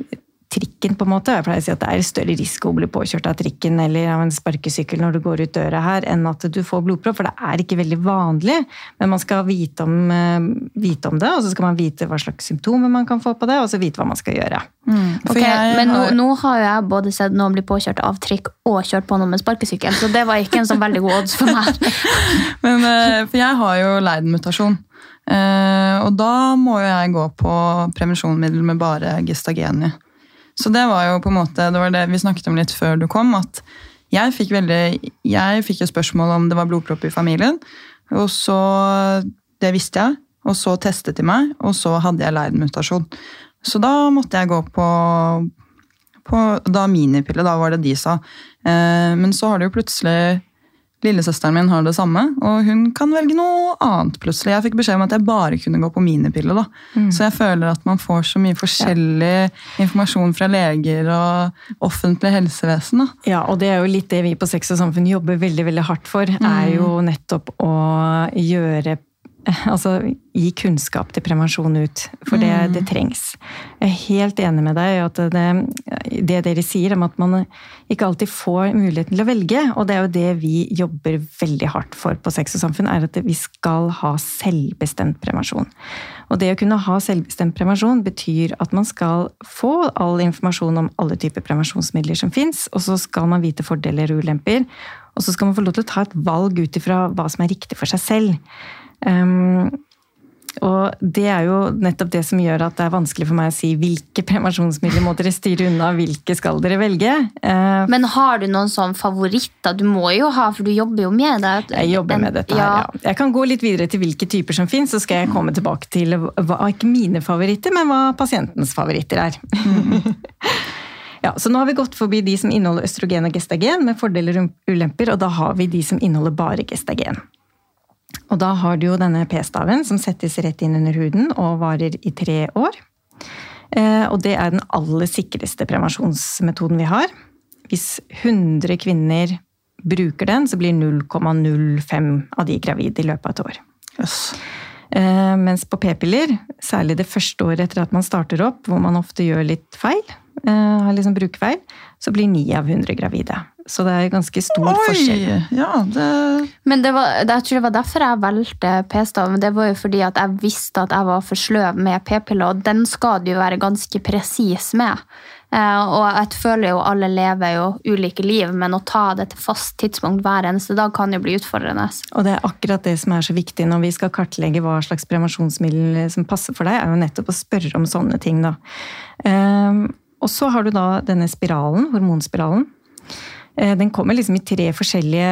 S3: trikken, på en måte. Jeg pleier å si at det er større risiko å bli påkjørt av trikken eller av en sparkesykkel når du går ut døra her, enn at du får blodpropp, for det er ikke veldig vanlig. Men man skal vite om, eh, vite om det, og så skal man vite hva slags symptomer man kan få på det, og så vite hva man skal gjøre.
S1: Mm.
S2: Okay,
S1: jeg
S2: men nå,
S1: har-
S2: nå har jo jeg både sett noen bli påkjørt av trikk og kjørt på noe med sparkesykkel, så det var ikke en sånn veldig god odds for meg.
S1: Men, eh, for jeg har jo Leiden-mutasjon. Uh, og da må jo jeg gå på prevensjonsmiddel med bare gestagen i. Så det var jo på en måte, det var det vi snakket om litt før du kom, at jeg fikk veldig, jeg fikk jo spørsmål om det var blodpropp i familien, og så, det visste jeg, og så testet de meg, og så hadde jeg Leiden-mutasjon. Så da måtte jeg gå på, på da minipille, da var det de sa. Eh, men så har det jo plutselig Lillesøsteren min har det samme, og hun kan velge noe annet plutselig. Jeg fikk beskjed om at jeg bare kunne gå på minipille. da. Så jeg føler at man får så mye forskjellig informasjon fra leger og offentlig helsevesen. da.
S3: Ja, og det er jo litt det vi på Sex og Samfunn jobber veldig veldig hardt for. Er jo nettopp å gjøre Altså gi kunnskap til prevensjon ut. For det, det trengs. Jeg er helt enig med deg i at det, det dere sier om at man ikke alltid får muligheten til å velge, og det er jo det vi jobber veldig hardt for på Sex og Samfunn, er at vi skal ha selvbestemt prevensjon. Og det å kunne ha selvbestemt prevensjon betyr at man skal få all informasjon om alle typer prevensjonsmidler som fins, og så skal man vite fordeler og ulemper. Og så skal man få lov til å ta et valg ut ifra hva som er riktig for seg selv. Um, og det er jo nettopp det som gjør at det er vanskelig for meg å si hvilke prevensjonsmidler må dere styre unna, hvilke skal dere velge. Uh,
S2: Men har du noen sånn favoritter? Du må jo ha, for du jobber jo med det.
S3: Jeg jobber med dette her, ja. Jeg kan gå litt videre til hvilke typer som finnes, så skal jeg komme tilbake til hva, ikke mine favoritter, men hva pasientens favoritter er. Ja, så nå har vi gått forbi de som inneholder østrogen og gestagen med fordeler og ulemper, og da har vi de som inneholder bare gestagen. Og da har du jo denne p-staven som settes rett inn under huden og varer i tre år. Eh, og det er den aller sikreste prevensjonsmetoden vi har. Hvis 100 kvinner bruker den, så blir 0,05 av de gravide i løpet av et år. Yes. Eh, mens på p-piller, særlig det første året etter at man starter opp, hvor man ofte gjør litt feil, Eh, har liksom brukefeil, så blir 9 av hundre gravide. Så det er ganske stor Oi, forskjell.
S1: Ja, det...
S2: Men det var, jeg tror det var derfor jeg valgte p-stav. Det var jo fordi at jeg visste at jeg var for sløv med p-piller, og den skal du jo være ganske presis med. Eh, og jeg føler jo alle lever jo ulike liv, men å ta det til fast tidspunkt hver eneste dag kan jo bli utfordrende.
S3: Og det er akkurat det som er så viktig når vi skal kartlegge hva slags prevensjonsmiddel som passer for deg, er jo nettopp å spørre om sånne ting, da. Um, og så har du da denne spiralen, hormonspiralen. Eh, den kommer liksom i tre forskjellige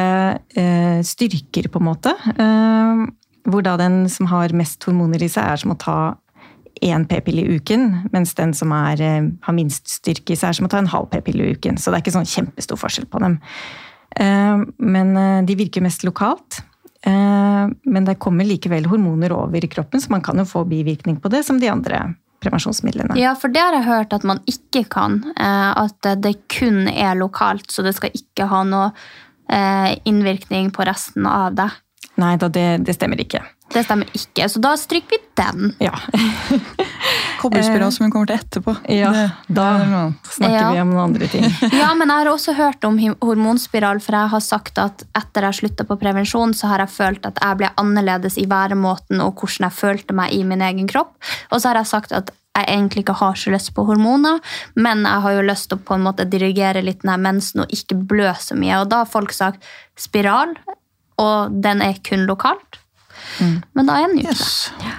S3: eh, styrker, på en måte. Eh, hvor da den som har mest hormoner i seg, er som å ta én p-pille i uken. Mens den som er, har minst styrke i seg, er som å ta en halv p-pille i uken. Så det er ikke sånn kjempestor forskjell på dem. Men de virker mest lokalt. Men det kommer likevel hormoner over i kroppen, så man kan jo få bivirkning på det som de andre prevensjonsmidlene.
S2: Ja, for det har jeg hørt at man ikke kan. Eh, at det kun er lokalt, så det skal ikke ha noe eh, innvirkning på resten av det.
S3: Nei da, det, det stemmer ikke.
S2: Det stemmer ikke, så da stryker vi den.
S3: Ja.
S1: Kobberspiral som hun kommer til etterpå.
S3: Ja, det, da snakker ja. vi om noen andre ting.
S2: ja, men jeg har også hørt om hormonspiral, for jeg har sagt at etter jeg slutta på prevensjon, så har jeg følt at jeg ble annerledes i væremåten og hvordan jeg følte meg i min egen kropp. Og så har jeg sagt at jeg egentlig ikke har så lyst på hormoner, men jeg har jo lyst til å på en måte dirigere litt denne mensen og ikke blø så mye. Og da har folk sagt spiral, og den er kun lokalt. Mm. Men da er den ikke yes. det.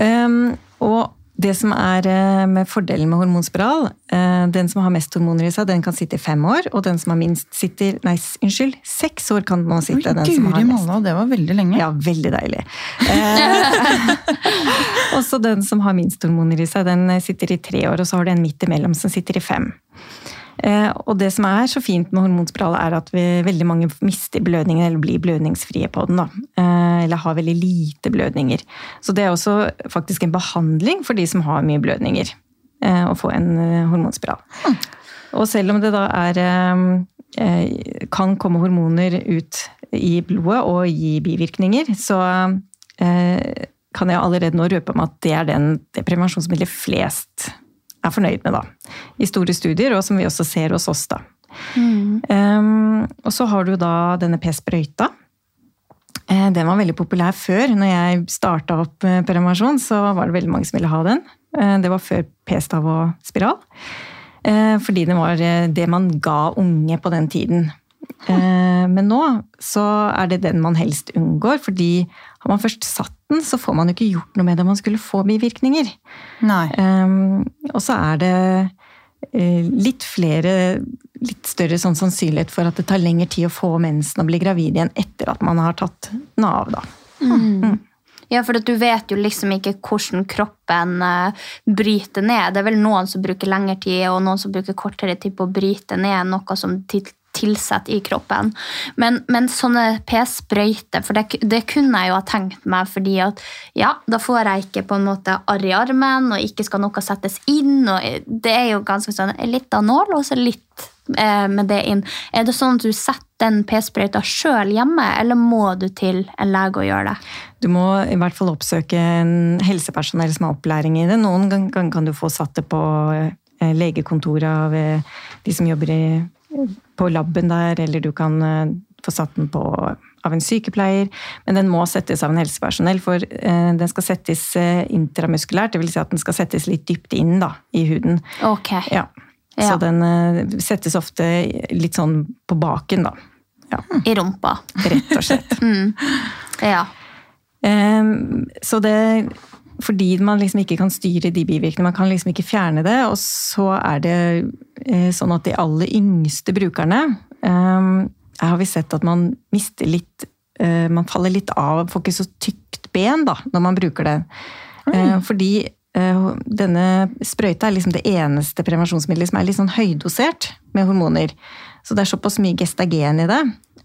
S3: Um, og det som er eh, med fordelen med hormonspiral, uh, den som har mest hormoner i seg, den kan sitte i fem år, og den som har minst, sitter Nei, unnskyld, seks år kan man sitte.
S1: Oi, den som har mest. Malla, det var veldig lenge.
S3: Ja, veldig deilig. Uh, også den som har minst hormoner i seg, den sitter i tre år, og så har du en midt imellom som sitter i fem. Eh, og det som er så fint med hormonspiral, er at vi, veldig mange mister blødningen eller blir blødningsfrie på den. Da. Eh, eller har veldig lite blødninger. Så det er også faktisk en behandling for de som har mye blødninger, eh, å få en hormonspiral. Og selv om det da er kan komme hormoner ut i blodet og gi bivirkninger, så kan jeg allerede nå røpe om at det er den, det prevensjonsmiddelet flest er fornøyd med, da. I store studier, og som vi også ser hos oss, da. Mm. Um, og så har du da denne p-sprøyta. Eh, den var veldig populær før. Når jeg starta opp prevensjon, så var det veldig mange som ville ha den. Eh, det var før p-stav og spiral. Eh, fordi det var det man ga unge på den tiden. Men nå så er det den man helst unngår, fordi har man først satt den, så får man jo ikke gjort noe med det man skulle få bivirkninger.
S1: Nei.
S3: Um, og så er det uh, litt flere Litt større sånn sannsynlighet for at det tar lengre tid å få mensen og bli gravid igjen etter at man har tatt den av, da. Mm.
S2: Mm. Ja, for du vet jo liksom ikke hvordan kroppen uh, bryter ned. Det er vel noen som bruker lengre tid, og noen som bruker kortere tid på å bryte ned noe som tilsett i kroppen. Men, men sånne p-sprøyter, for det, det, kunne jeg jo ha tenkt meg, fordi at ja, da får jeg ikke på en måte arr i armen, og ikke skal noe settes inn. og Det er jo ganske sånn litt av nål, og så litt eh, med det inn. Er det sånn at du setter den p-sprøyta sjøl hjemme, eller må du til en lege og gjøre det?
S3: Du må i hvert fall oppsøke en helsepersonell som har opplæring i det. Noen ganger kan du få satt det på eh, legekontoret av eh, de som jobber i på laben der, eller du kan eh, få satt den på av en sykepleier, men den må settes av en helsepersonell, for eh, den skal settes eh, intramuskulært, dvs. Si at den skal settes litt dypt inn da, i huden.
S2: Ok.
S3: Ja. Så ja. den settes ofte litt sånn på baken, da.
S2: Ja. I rumpa.
S3: Rett og slett.
S2: mm. Ja.
S3: Så det fordi man liksom ikke kan styre de bivirkningene, man kan liksom ikke fjerne det. Og så er det eh, sånn at de aller yngste brukerne ehm, har vi sett at man mister litt eh, Man faller litt av, får ikke så tykt ben da, når man bruker det. Eh, fordi denne sprøyta er liksom det eneste prevensjonsmiddelet som er litt sånn høydosert med hormoner. Så det er såpass mye gestagen i det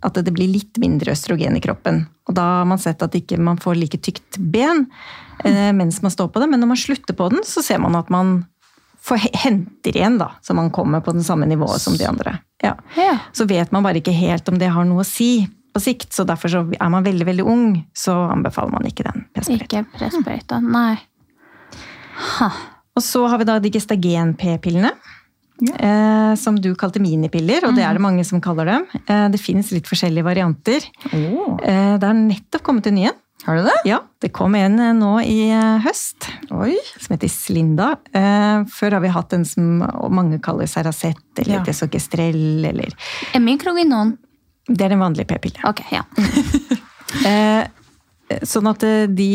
S3: at det blir litt mindre østrogen i kroppen. Og da har man sett at ikke man får like tykt ben eh, mens man står på det, men når man slutter på den, så ser man at man får henter igjen, da, så man kommer på den samme nivået som de andre. Ja. Ja. Så vet man bare ikke helt om det har noe å si på sikt, så derfor så er man veldig veldig ung, så anbefaler man ikke den
S2: Ikke pressprøyta, nei.
S3: Ha. Og så har vi da de gestagen-p-pillene. Eh, som du kalte minipiller, og det er det mhm. mange som kaller dem. Eh, det fins litt forskjellige varianter. Oh. Eh, det har nettopp kommet en ny en.
S1: Har du det?
S3: Ja, det kom en eh, nå i høst.
S1: Oi.
S3: Som heter Slinda. Eh, før har vi hatt en som mange kaller Saracet eller ja. Desogestrell eller
S2: Emikroginon?
S3: Det er en vanlig p-pille.
S2: Ok, ja.
S3: sånn at de,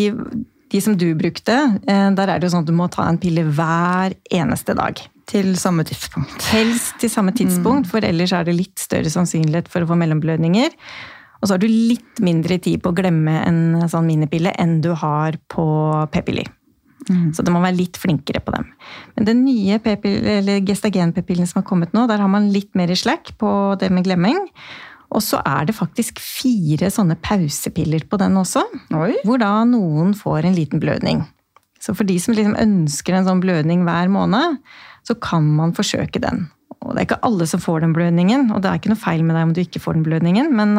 S3: de som du brukte, der er det jo sånn at du må ta en pille hver eneste dag.
S1: Til samme tidspunkt.
S3: Helst til samme tidspunkt, mm. for ellers er det litt større sannsynlighet for å få mellomblødninger. Og så har du litt mindre tid på å glemme en sånn minipille enn du har på p-piller. Mm. Så du må være litt flinkere på dem. Men den nye gestagen-p-pillen som har kommet nå, der har man litt mer slack på det med glemming. Og så er det faktisk fire sånne pausepiller på den også. Oi. Hvor da noen får en liten blødning. Så for de som liksom ønsker en sånn blødning hver måned, så kan man forsøke den. Og det er ikke alle som får den blødningen, og det er ikke noe feil med deg om du ikke får den blødningen, men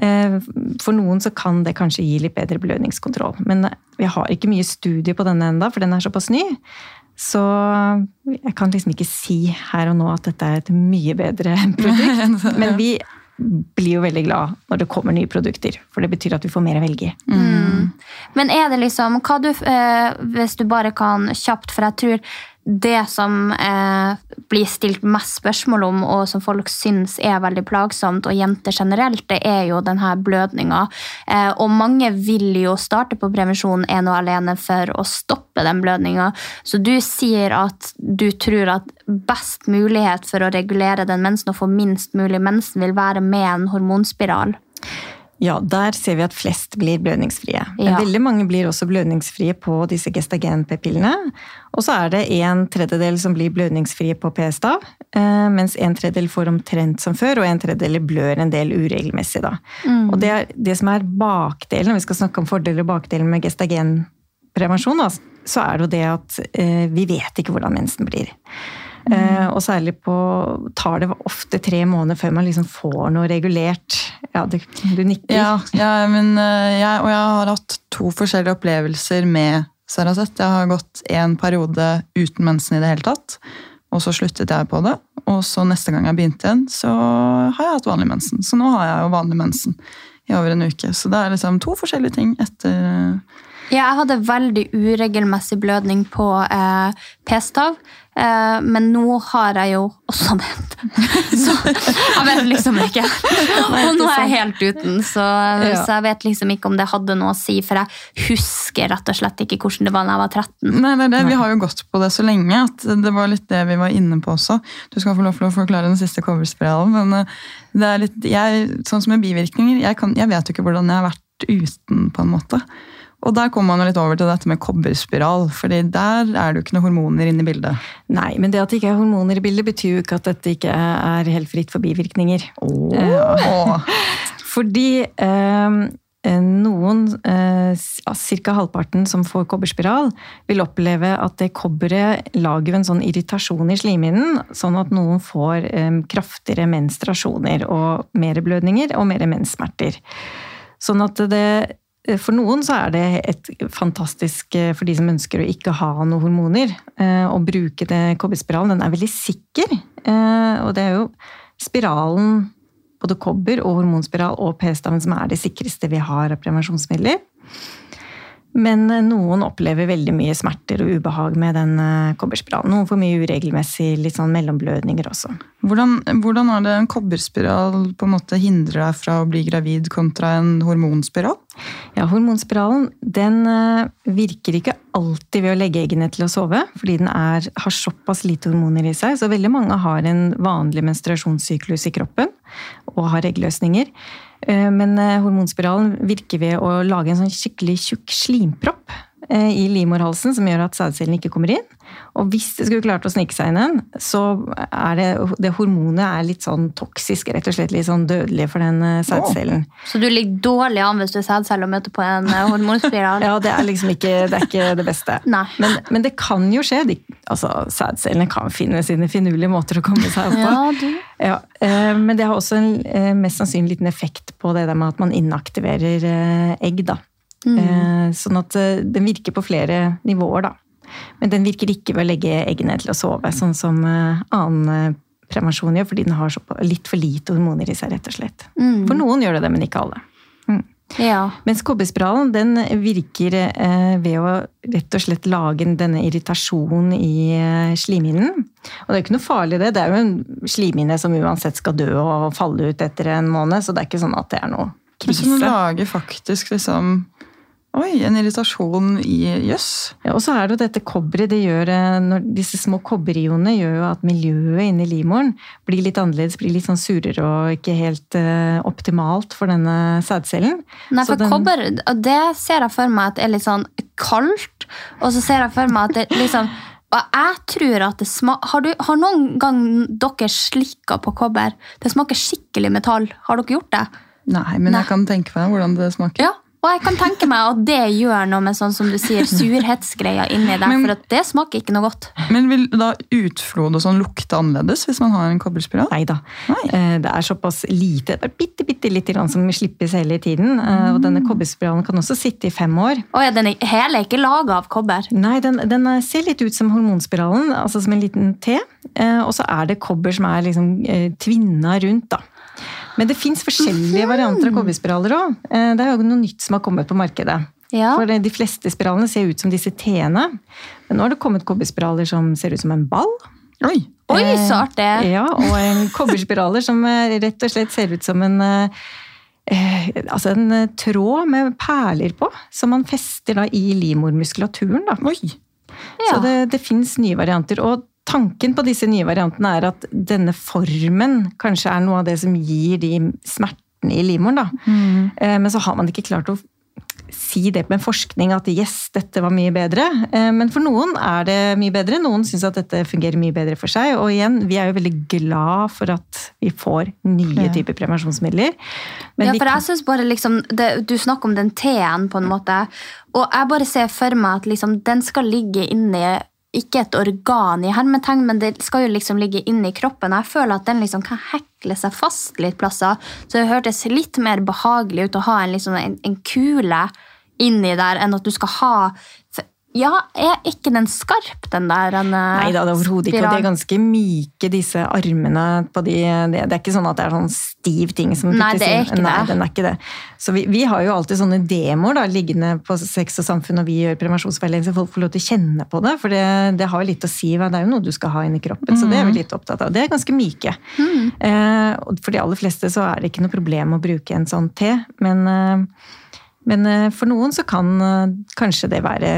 S3: eh, for noen så kan det kanskje gi litt bedre blødningskontroll. Men eh, vi har ikke mye studie på denne enda, for den er såpass ny. Så jeg kan liksom ikke si her og nå at dette er et mye bedre produkt. Men vi blir jo veldig glad når det kommer nye produkter, for det betyr at vi får mer å velge i.
S2: Mm. Men er det liksom hva du, eh, Hvis du bare kan kjapt, for jeg tror det som eh, blir stilt mest spørsmål om, og som folk syns er veldig plagsomt, og jenter generelt, det er jo denne blødninga. Eh, og mange vil jo starte på prevensjon ene og alene for å stoppe den blødninga. Så du sier at du tror at best mulighet for å regulere den mensen og få minst mulig mensen, vil være med en hormonspiral?
S3: Ja, der ser vi at flest blir blødningsfrie. Men veldig mange blir også blødningsfrie på disse gestagen-p-pillene. Og så er det en tredjedel som blir blødningsfrie på p-stav, eh, mens en tredjedel får omtrent som før, og en tredjedel blør en del uregelmessig. Da. Mm. Og det, er, det, som er bakdelen, når vi skal snakke om fordeler og bakdelen med gestagen prevensjon, så er det jo det at eh, vi vet ikke hvordan mensen blir. Mm. og særlig på tar det ofte tre måneder før man liksom får noe regulert. Ja, du, du nikker.
S1: Ja, ja men eh, jeg, og jeg har hatt to forskjellige opplevelser med Saracet. Jeg har gått en periode uten mensen i det hele tatt. Og så sluttet jeg på det. Og så neste gang jeg begynte igjen, så har jeg hatt vanlig mensen. Så nå har jeg jo vanlig mensen i over en uke. Så det er liksom to forskjellige ting etter
S2: Ja, jeg hadde veldig uregelmessig blødning på eh, p-stav. Eh, men nå har jeg jo også ment Så jeg vet liksom ikke. Og nå er jeg helt uten, så, så, jeg vet liksom ikke om det hadde noe å si. For jeg husker rett og slett ikke hvordan det var da jeg var 13.
S1: Nei, det det. Vi har jo gått på det så lenge at det var litt det vi var inne på også. Du skal få lov til å forklare den siste coverspiralen, men eh, det er litt, jeg, sånn som med bivirkninger, jeg, kan, jeg vet jo ikke hvordan jeg har vært uten, på en måte. Og der kommer man jo litt over til dette med kobberspiral, fordi der er det jo ikke noen hormoner inne i bildet.
S3: Nei, men det at det ikke er hormoner i bildet, betyr jo ikke at dette ikke er helt fritt for bivirkninger.
S1: Oh.
S3: fordi eh, noen, eh, ca. halvparten som får kobberspiral, vil oppleve at det kobberet lager en sånn irritasjon i slimhinnen, sånn at noen får eh, kraftigere menstruasjoner og mer blødninger og mer menssmerter. Sånn at det for noen så er det et fantastisk, eh, for de som ønsker å ikke ha noen hormoner, eh, å bruke det kobberspiralen. Den er veldig sikker. Og det er jo spiralen, både kobber og hormonspiral og p-staven, som er det sikreste vi har av prevensjonsmidler. Men noen opplever veldig mye smerter og ubehag med den kobberspiralen. Noen får mye uregelmessig litt sånn mellomblødninger også.
S1: Hvordan, hvordan er det en kobberspiral på en måte hindrer deg fra å bli gravid kontra en hormonspiral?
S3: Ja, Hormonspiralen den eh, virker ikke alltid ved å legge eggene til å sove, fordi den er, har såpass lite hormoner i seg. Så veldig mange har en vanlig menstruasjonssyklus i kroppen og har eggløsninger. Eh, Men eh, hormonspiralen virker ved å lage en sånn skikkelig tjukk slimpropp i livmorhalsen som gjør at sædcellene ikke kommer inn. Og hvis det skulle klart å snike seg inn en, så er det, det hormonet er litt sånn toksisk, rett og slett litt sånn dødelig for den sædcellen. Oh.
S2: Så du ligger dårlig an hvis du er sædcelle og møter på en eh, hormonspiral?
S3: Ja, det er liksom ikke det, ikke det beste. Men, men det kan jo skje. De, altså, sædcellene kan finne sine finurlige måter å komme seg opp på.
S2: Ja, du.
S3: Ja, eh, men det har også en eh, mest sannsynlig liten effekt på det der med at man inaktiverer eh, egg. da. Eh, Sånn at eh, den virker på flere nivåer, da. Men den virker ikke ved å legge eggene til å sove, sånn som eh, annen prevensjon gjør, fordi den har så, litt for lite hormoner i seg, rett og slett. For noen gjør det det, men ikke alle.
S2: Ja.
S3: Mens kobberspiralen den virker eh, ved å rett og slett lage denne irritasjonen i eh, slimhinnen. Og det er jo ikke noe farlig det, det er jo en slimhinne som uansett skal dø og falle ut etter en måned, så det er ikke sånn at det er noe
S1: Hvis den
S3: krise.
S1: lager faktisk liksom Oi, en irritasjon i jøss.
S3: Ja, og så er det jo dette kobberet, det eh, disse små kobberionene gjør jo at miljøet inni livmoren blir litt annerledes, blir litt sånn surere og ikke helt uh, optimalt for denne sædcellen.
S2: Nei,
S3: Så
S2: for
S3: den-
S2: kobber, og det ser jeg for meg at det er litt sånn kaldt, og så ser jeg for meg at det liksom og jeg tror at det smaker har, har noen gang dere slikka på kobber? Det smaker skikkelig metall. Har dere gjort det?
S1: Nei, men
S2: Nei.
S1: jeg kan tenke meg hvordan det smaker.
S2: Ja. Og jeg kan tenke meg at det gjør noe med sånn som du sier, surhetsgreia inni deg.
S1: Men-
S2: for at det smaker ikke noe godt.
S1: Men vil da utflod og sånn lukte annerledes hvis man har en kobberspiral?
S3: Nei da. Eh, Det er såpass lite, bare bitte, bitte lite grann som slippes hele tiden. Mm. Og
S1: Mm.
S3: denne kobberspiralen kan også sitte i fem år.
S2: Å ja, den er, hele er ikke laga av kobber.
S3: Nei, den, den er- ser litt ut som hormonspiralen, altså som en liten T. Eh, Og så er det kobber som er liksom eh, tvinna rundt, da. Men det fins forskjellige varianter av kobberspiraler òg. Det er jo noe nytt som har kommet på markedet.
S2: Ja.
S3: For de fleste spiralene ser ut som disse T-ene. Men nå har det kommet kobberspiraler som ser ut som en ball.
S1: Oi!
S2: Oi, så artig!
S3: Ja, og en kobberspiraler som eh, rett og slett ser ut som en eh, eh, altså en eh, tråd med perler på, som man fester da i livmormuskulaturen. Da.
S1: Oi!
S2: Ja.
S3: Så det, det fins nye varianter. Og tanken på disse nye variantene er at denne formen kanskje er noe av det som gir de smertene i livmoren. Da. Eh, Men så har man ikke klart å si det med forskning at yes, dette var mye bedre. Eh, Men for noen er det mye bedre. Noen syns at dette fungerer mye bedre for seg. Og igjen, vi er jo veldig glad for at vi får nye typer prevensjonsmidler. Men
S2: ja, for jeg synes bare liksom, det, Du snakker om den T-en, på en måte. Og jeg bare ser for meg at liksom, den skal ligge inni ikke et organ i hermetegn, men det skal jo liksom ligge inni kroppen. Jeg føler at den liksom kan hekle seg fast litt plasser. Så det hørtes litt mer behagelig ut å ha en, liksom, en, en kule inni der, enn at du skal ha Ja, er ikke den skarp, den der? Den, eh,
S3: Nei det er overhodet ikke. Og de er ganske myke, disse armene på de Det er ikke sånn at det er sånn stiv ting som
S2: Nei, det er ikke
S3: Nei,
S2: det.
S3: den er ikke det. Så vi, vi har jo alltid sånne demoer da, liggende på Sex og Samfunn når vi gjør prevensjonsveiledning, så folk får lov til å kjenne på det. For det, det har jo litt å si. Det er jo noe du skal ha inni kroppen, så det er vi litt opptatt av. Det er ganske myke. Eh, for de aller fleste så er det ikke noe problem å bruke en sånn te, men eh, men for noen så kan eh, kanskje det være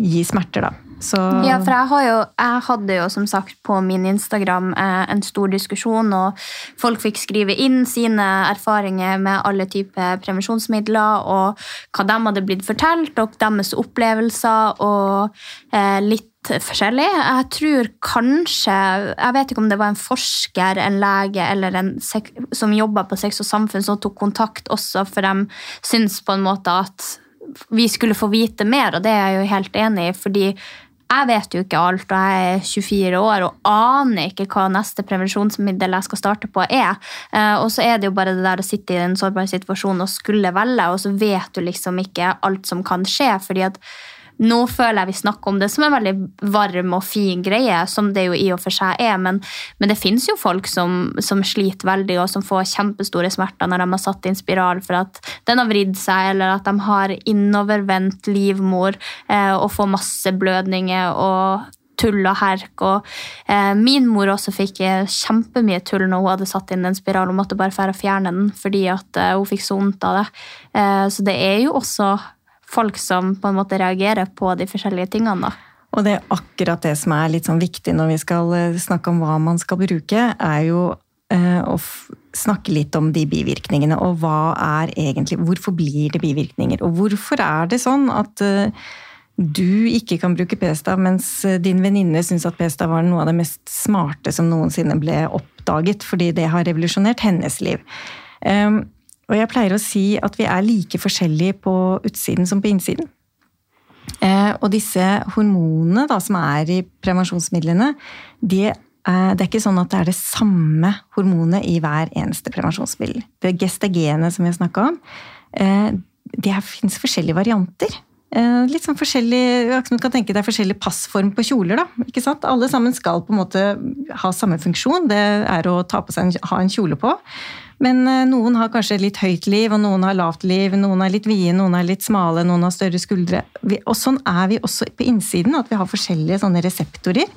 S3: gi smerter, da. Så,
S2: Ja, for jeg, har jo, jeg hadde jo som sagt på min Instagram eh, en stor diskusjon, og folk fikk skrive inn sine erfaringer med alle typer prevensjonsmidler, og hva de hadde blitt fortalt, og deres opplevelser, og eh, litt forskjellig. Jeg tror kanskje Jeg vet ikke om det var en forsker, en lege eller en som jobba på Sex og Samfunn, som tok kontakt også, for de syns på en måte at vi skulle få vite mer, og det er jeg jo helt enig i, fordi jeg vet jo ikke alt, og jeg er 24 år og aner ikke hva neste prevensjonsmiddel jeg skal starte på er. Eh, Og så er det jo bare det der å sitte i en sårbar situasjon og skulle velge, og så vet du liksom ikke alt som kan skje, fordi at nå føler jeg vi snakker om det som en veldig varm og fin greie, som det jo i og for seg er, men, men det finnes jo folk som, som sliter veldig, og som får kjempestore smerter når de har satt inn spiral for at den har vridd seg, eller at de har innovervendt livmor eh, og får masse blødninger og tull og herk. Og eh, min mor også fikk eh, kjempemye tull når hun hadde satt inn en spiral og måtte bare fjerne den fordi at eh, hun fikk så vondt av det. Eh, så det er jo også folk som på en måte reagerer på de forskjellige tingene. da.
S3: Og det er akkurat det som er litt sånn viktig når vi skal eh, snakke om hva man skal bruke, er jo eh, å snakke litt om de bivirkningene, og hva er egentlig Hvorfor blir det bivirkninger? Og hvorfor er det sånn at eh, du ikke kan bruke p-stav, mens din venninne syns at p-stav var noe av det mest smarte som noensinne ble oppdaget, fordi det har revolusjonert hennes liv. Um, og jeg pleier å si at vi er like forskjellige på utsiden som på innsiden. Eh, og disse hormonene da, som er i prevensjonsmidlene, de, eh, det er ikke sånn at det er det samme hormonet i hver eneste prevensjonsmiddel. Det gestagenet som vi har snakka om, eh, det fins forskjellige varianter. Litt sånn forskjellig, du kan tenke deg forskjellig passform på kjoler. da, ikke sant? Alle sammen skal på en måte ha samme funksjon. Det er å ta på seg en, ha en kjole på. Men eh, noen har kanskje litt høyt liv, og noen har lavt liv. Noen er litt vide, noen er litt smale, noen har større skuldre. Og sånn er vi også på innsiden, at vi har forskjellige sånne reseptorer.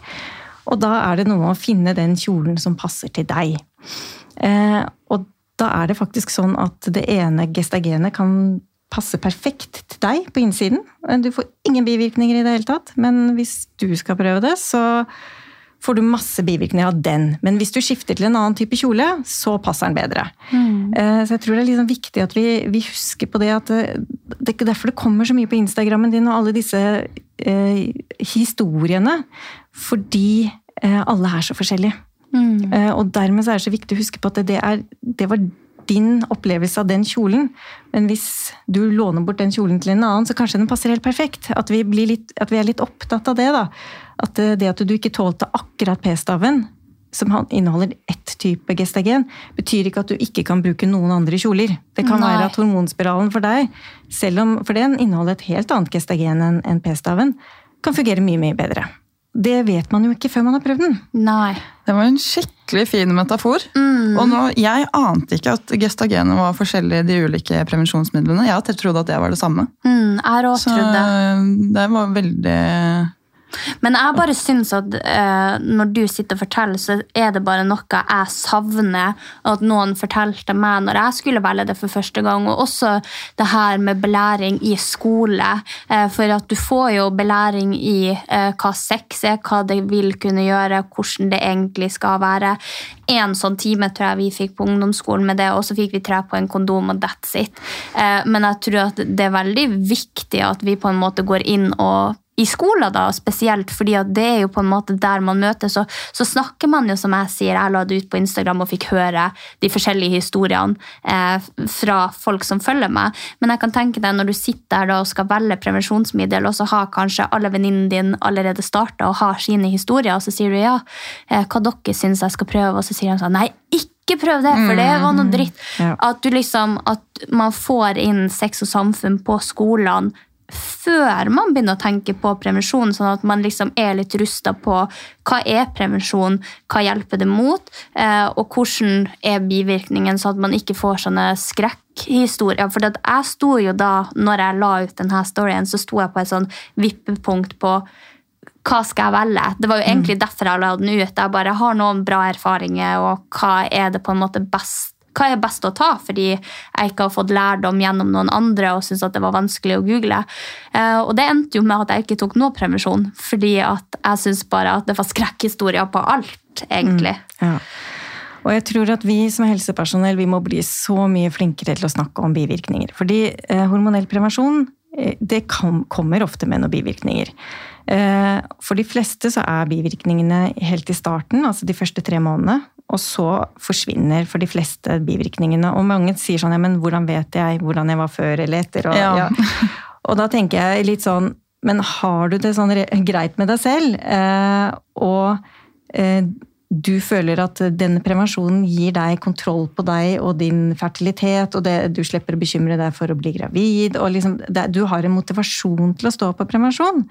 S3: Og da er det noe med å finne den kjolen som passer til deg. Eh, og da er det faktisk sånn at det ene gestagenet kan passe perfekt til deg på innsiden. Du får ingen bivirkninger i det hele tatt, men hvis du skal prøve det, så får du masse bivirkninger av den. Men hvis du skifter til en annen type kjole, så passer den bedre. Mm. Eh, så jeg tror det er liksom viktig at vi, vi, husker på det at det, det er derfor det kommer så mye på Instagrammen din og alle disse eh, historiene. Fordi eh, alle er så forskjellige. Mm. Eh, og dermed er det så viktig å huske på at det, er, det var din opplevelse av den kjolen. Men hvis du låner bort den kjolen til en annen, så kanskje den passer helt perfekt. At vi, litt, at vi er litt opptatt av det. da. At det at du ikke tålte akkurat p-staven, som inneholder ett type gestagen, betyr ikke at du ikke kan bruke noen andre kjoler. Det kan Nei. være at hormonspiralen for deg, selv om for den inneholder et helt annet gestagen enn p-staven, kan fungere mye, mye bedre. Det vet man jo ikke før man har prøvd den.
S2: Nei.
S1: Det var en skikkelig fin metafor. Mm. Og nå, Jeg ante ikke at gestagenet var forskjellig i de ulike prevensjonsmidlene. Jeg trodde at det var det samme.
S2: Mm, jeg Så
S1: trodde. det var veldig
S2: men jeg bare syns at uh, når du sitter og forteller, så er det bare noe jeg savner at noen fortalte meg når jeg skulle velge det for første gang. Og også det her med belæring i skole. Uh, for at du får jo belæring i uh, hva sex er, hva det vil kunne gjøre, hvordan det egentlig skal være. En sånn time tror jeg vi fikk på ungdomsskolen med det, og så fikk vi tre på en kondom, og that's it. Men jeg tror at det er veldig viktig at vi på en måte går inn og i skolen, da, spesielt, fordi det er jo på en måte der man møtes. Så, så snakker man jo, som jeg sier, jeg la det ut på Instagram og fikk høre de forskjellige historiene eh, fra folk som følger meg. Men jeg kan tenke deg når du sitter der da og skal velge prevensjonsmiddel, og så har kanskje alle venninnene dine allerede starta og har sine historier, og så sier du ja, eh, hva dere syns jeg skal prøve, og så sier de sånn nei, ikke prøv det, for det var noe mm. dritt. At, du liksom, at man får inn sex og samfunn på skolene før man begynner å tenke på prevensjon, sånn at man liksom er litt rusta på hva er prevensjon, hva hjelper det mot, eh, og hvordan er bivirkningen, sånn at man ikke får sånne skrekkhistorier. For jeg sto jo da, når jeg la ut denne storyen, så sto jeg på et sånn vippepunkt på hva skal jeg velge? Det var jo egentlig mm. derfor jeg la den ut. Jeg bare har noen bra erfaringer, og hva er det på en måte best hva er best å ta, fordi jeg ikke har fått lærdom gjennom noen andre og syntes at det var vanskelig å google. Eh, og det endte jo med at jeg ikke tok noe prevensjon, fordi at jeg syns bare at det var skrekkhistorier på alt, egentlig.
S3: Mm, ja. Og jeg tror at vi som helsepersonell vi må bli så mye flinkere til å snakke om bivirkninger. Fordi eh, hormonell prevensjon det kan, kommer ofte med noen bivirkninger. Eh, for de fleste så er bivirkningene helt i starten, altså de første tre månedene. Og så forsvinner for de fleste bivirkningene. Og mange sier sånn ja, men hvordan vet jeg hvordan jeg var før eller etter? Og, ja. Ja. og da tenker jeg litt sånn Men har du det sånn greit med deg selv? Eh, og eh, du føler at denne prevensjonen gir deg kontroll på deg og din fertilitet, og det, du slipper å bekymre deg for å bli gravid, og liksom, det, du har en motivasjon til å stå på prevensjon,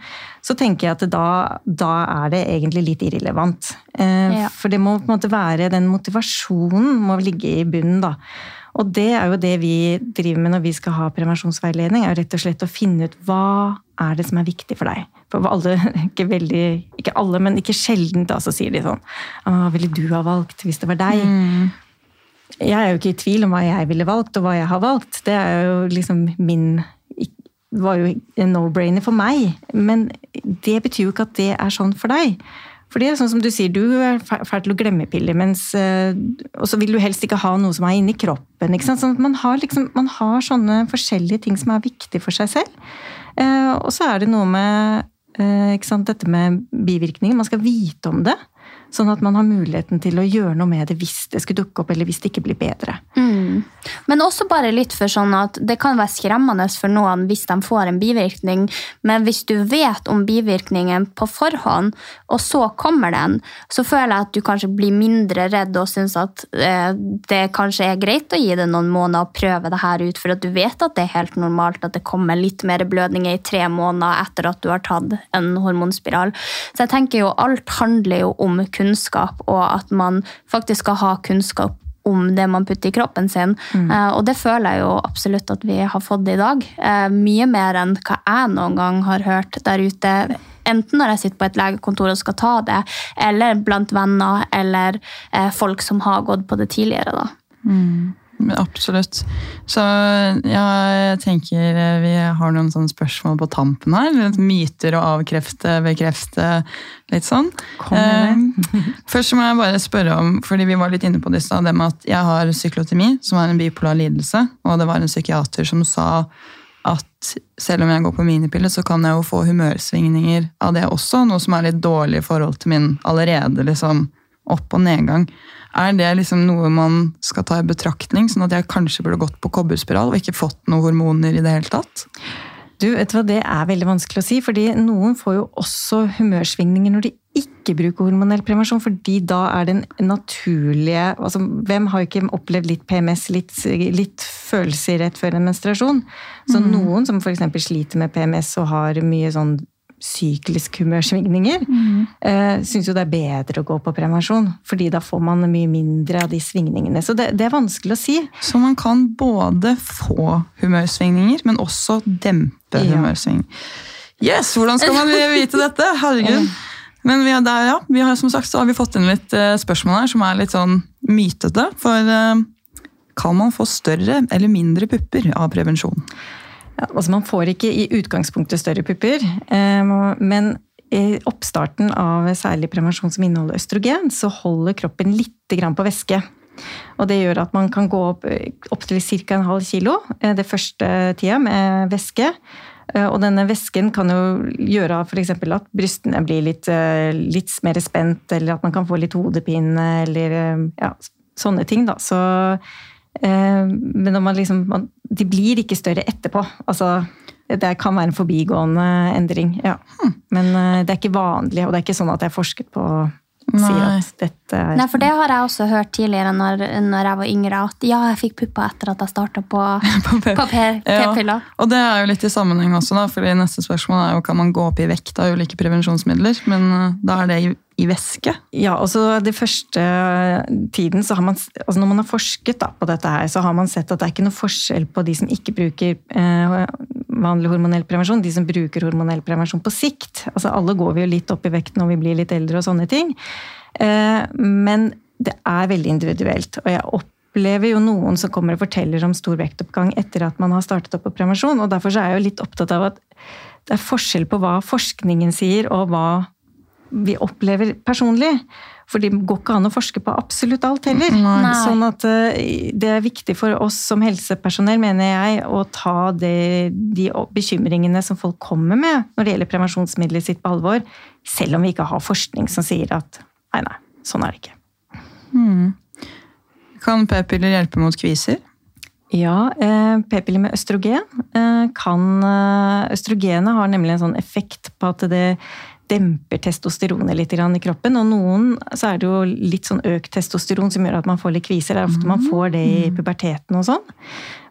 S3: så tenker jeg at da, da er det egentlig litt irrelevant. Eh, ja. For det må på en måte være den motivasjonen må ligge i bunnen, da. Og det er jo det vi driver med når vi skal ha prevensjonsveiledning, er jo rett og slett å finne ut hva er det som er viktig for deg. For alle, ikke veldig, ikke alle, men ikke sjelden da, så sier de sånn Hva ville du ha valgt hvis det var deg?
S1: Mm.
S3: Jeg er jo ikke i tvil om hva jeg ville valgt, og hva jeg har valgt. Det er jo liksom min var jo en no-brainer for meg. Men det betyr jo ikke at det er sånn for deg. For det er sånn som du sier, du er fæl til å glemme piller, mens, eh, og så vil du helst ikke ha noe som er inni kroppen. ikke sant? Sånn man, har liksom, man har sånne forskjellige ting som er viktige for seg selv. Eh, og så er det noe med eh, ikke sant, dette med bivirkninger. Man skal vite om det. Sånn at man har muligheten til å gjøre noe med det hvis det skulle dukke opp, eller hvis det ikke blir bedre.
S2: Mm. Men også bare litt for sånn at det kan være skremmende for noen hvis de får en bivirkning, men hvis du vet om bivirkningen på forhånd, og så kommer den, så føler jeg at du kanskje blir mindre redd og syns at eh, det kanskje er greit å gi det noen måneder og prøve det her ut, for at du vet at det er helt normalt at det kommer litt mer blødninger i tre måneder etter at du har tatt en hormonspiral. Så jeg tenker jo alt handler jo om kunnskap kunnskap, og at man faktisk skal ha kunnskap om det man putter i kroppen sin. Mm. Uh, og det føler jeg jo absolutt at vi har fått i dag. Uh, mye mer enn hva jeg noen gang har hørt der ute. Enten når jeg sitter på et legekontor og skal ta det, eller blant venner eller uh, folk som har gått på det tidligere. da.
S1: Mm. Absolutt. Så ja, jeg tenker eh, vi har noen sånne spørsmål på tampen her. Myter og avkrefte, bekrefte, litt sånn. Eh, først må jeg bare spørre om, fordi vi var litt inne på det i stad, det med at jeg har syklotemi, som er en bipolar lidelse, og det var en psykiater som sa at selv om jeg går på minipille, så kan jeg jo få humørsvingninger av det også, noe som er litt dårlig i forhold til min allerede liksom opp- og nedgang. Er det liksom noe man skal ta i betraktning, sånn at jeg kanskje burde gått på kobberspiral og ikke fått noen hormoner i det hele tatt?
S3: Du, vet du hva, Det er veldig vanskelig å si, fordi noen får jo også humørsvingninger når de ikke bruker hormonell prevensjon, fordi da er den naturlige altså Hvem har ikke opplevd litt PMS, litt, litt følelser rett før en menstruasjon? Så mm. noen som f.eks. sliter med PMS og har mye sånn sykliske humørsvingninger, mm. uh, syns jo det er bedre å gå på prevensjon. fordi da får man mye mindre av de svingningene. Så det, det, er vanskelig å si.
S1: Så man kan både få humørsvingninger, men også dempe ja. humørsvingninger. Yes! Hvordan skal man vite dette? Herregud. Men vi, der, ja, vi har, som sagt så har vi fått inn litt uh, spørsmål her som er litt sånn mytete. For uh, kan man få større eller mindre pupper av prevensjon?
S3: Altså man får ikke i utgangspunktet større pupper, eh, men i oppstarten av særlig prevensjon som inneholder østrogen, så holder kroppen litt på væske. Og det gjør at man kan gå opp, opp til ca. en halv kilo eh, det første tida med væske. Eh, og denne væsken kan jo gjøre f.eks. at brystene blir litt, litt, mer spent, eller at man kan få litt hodepine, eller ja, sånne ting. Da. Så Eh, men når man liksom, man, de blir ikke større etterpå. Altså, det kan være en forbigående endring. Ja. Hmm. Men eh, det er ikke vanlig, og det er ikke sånn at jeg har forsket på si at dette er
S2: Nei, for det har jeg også hørt tidligere når, når jeg var yngre, at ja, jeg fikk pupper etter at jeg starta på, på p-piller.
S1: Ja, og det er jo litt i sammenheng også, da, for neste spørsmål er jo kan man gå opp i vekt av ulike prevensjonsmidler, men uh, da er det i, væske?
S3: Ja, altså det første tiden så har man altså Når man har forsket da, på dette her, så har man sett at det er ikke noe forskjell på de som ikke bruker eh, vanlig hormonell prevensjon, de som bruker hormonell prevensjon på sikt. Altså Alle går vi jo litt opp i vekt når vi blir litt eldre og sånne ting. Eh, men det er veldig individuelt. Og jeg opplever jo noen som kommer og forteller om stor vektoppgang etter at man har startet opp på prevensjon. og Derfor er jeg jo litt opptatt av at det er forskjell på hva forskningen sier, og hva vi opplever personlig. For det går ikke an å forske på absolutt alt heller. Nei. Sånn at eh, det er viktig for oss som helsepersonell, mener jeg, å ta det, de bekymringene som folk kommer med når det gjelder prevensjonsmidler sitt på alvor, selv om vi ikke har forskning som sier at nei, nei, sånn er det ikke.
S1: Hmm. Kan p-piller hjelpe mot kviser?
S3: Ja, eh, p-piller med østrogen eh, kan Østrogenet har nemlig en sånn effekt på at det demper testosteronet litt i kroppen. Og noen så er det jo litt sånn økt testosteron som gjør at man får litt kviser. Det er ofte man får det i mm. puberteten og sånn.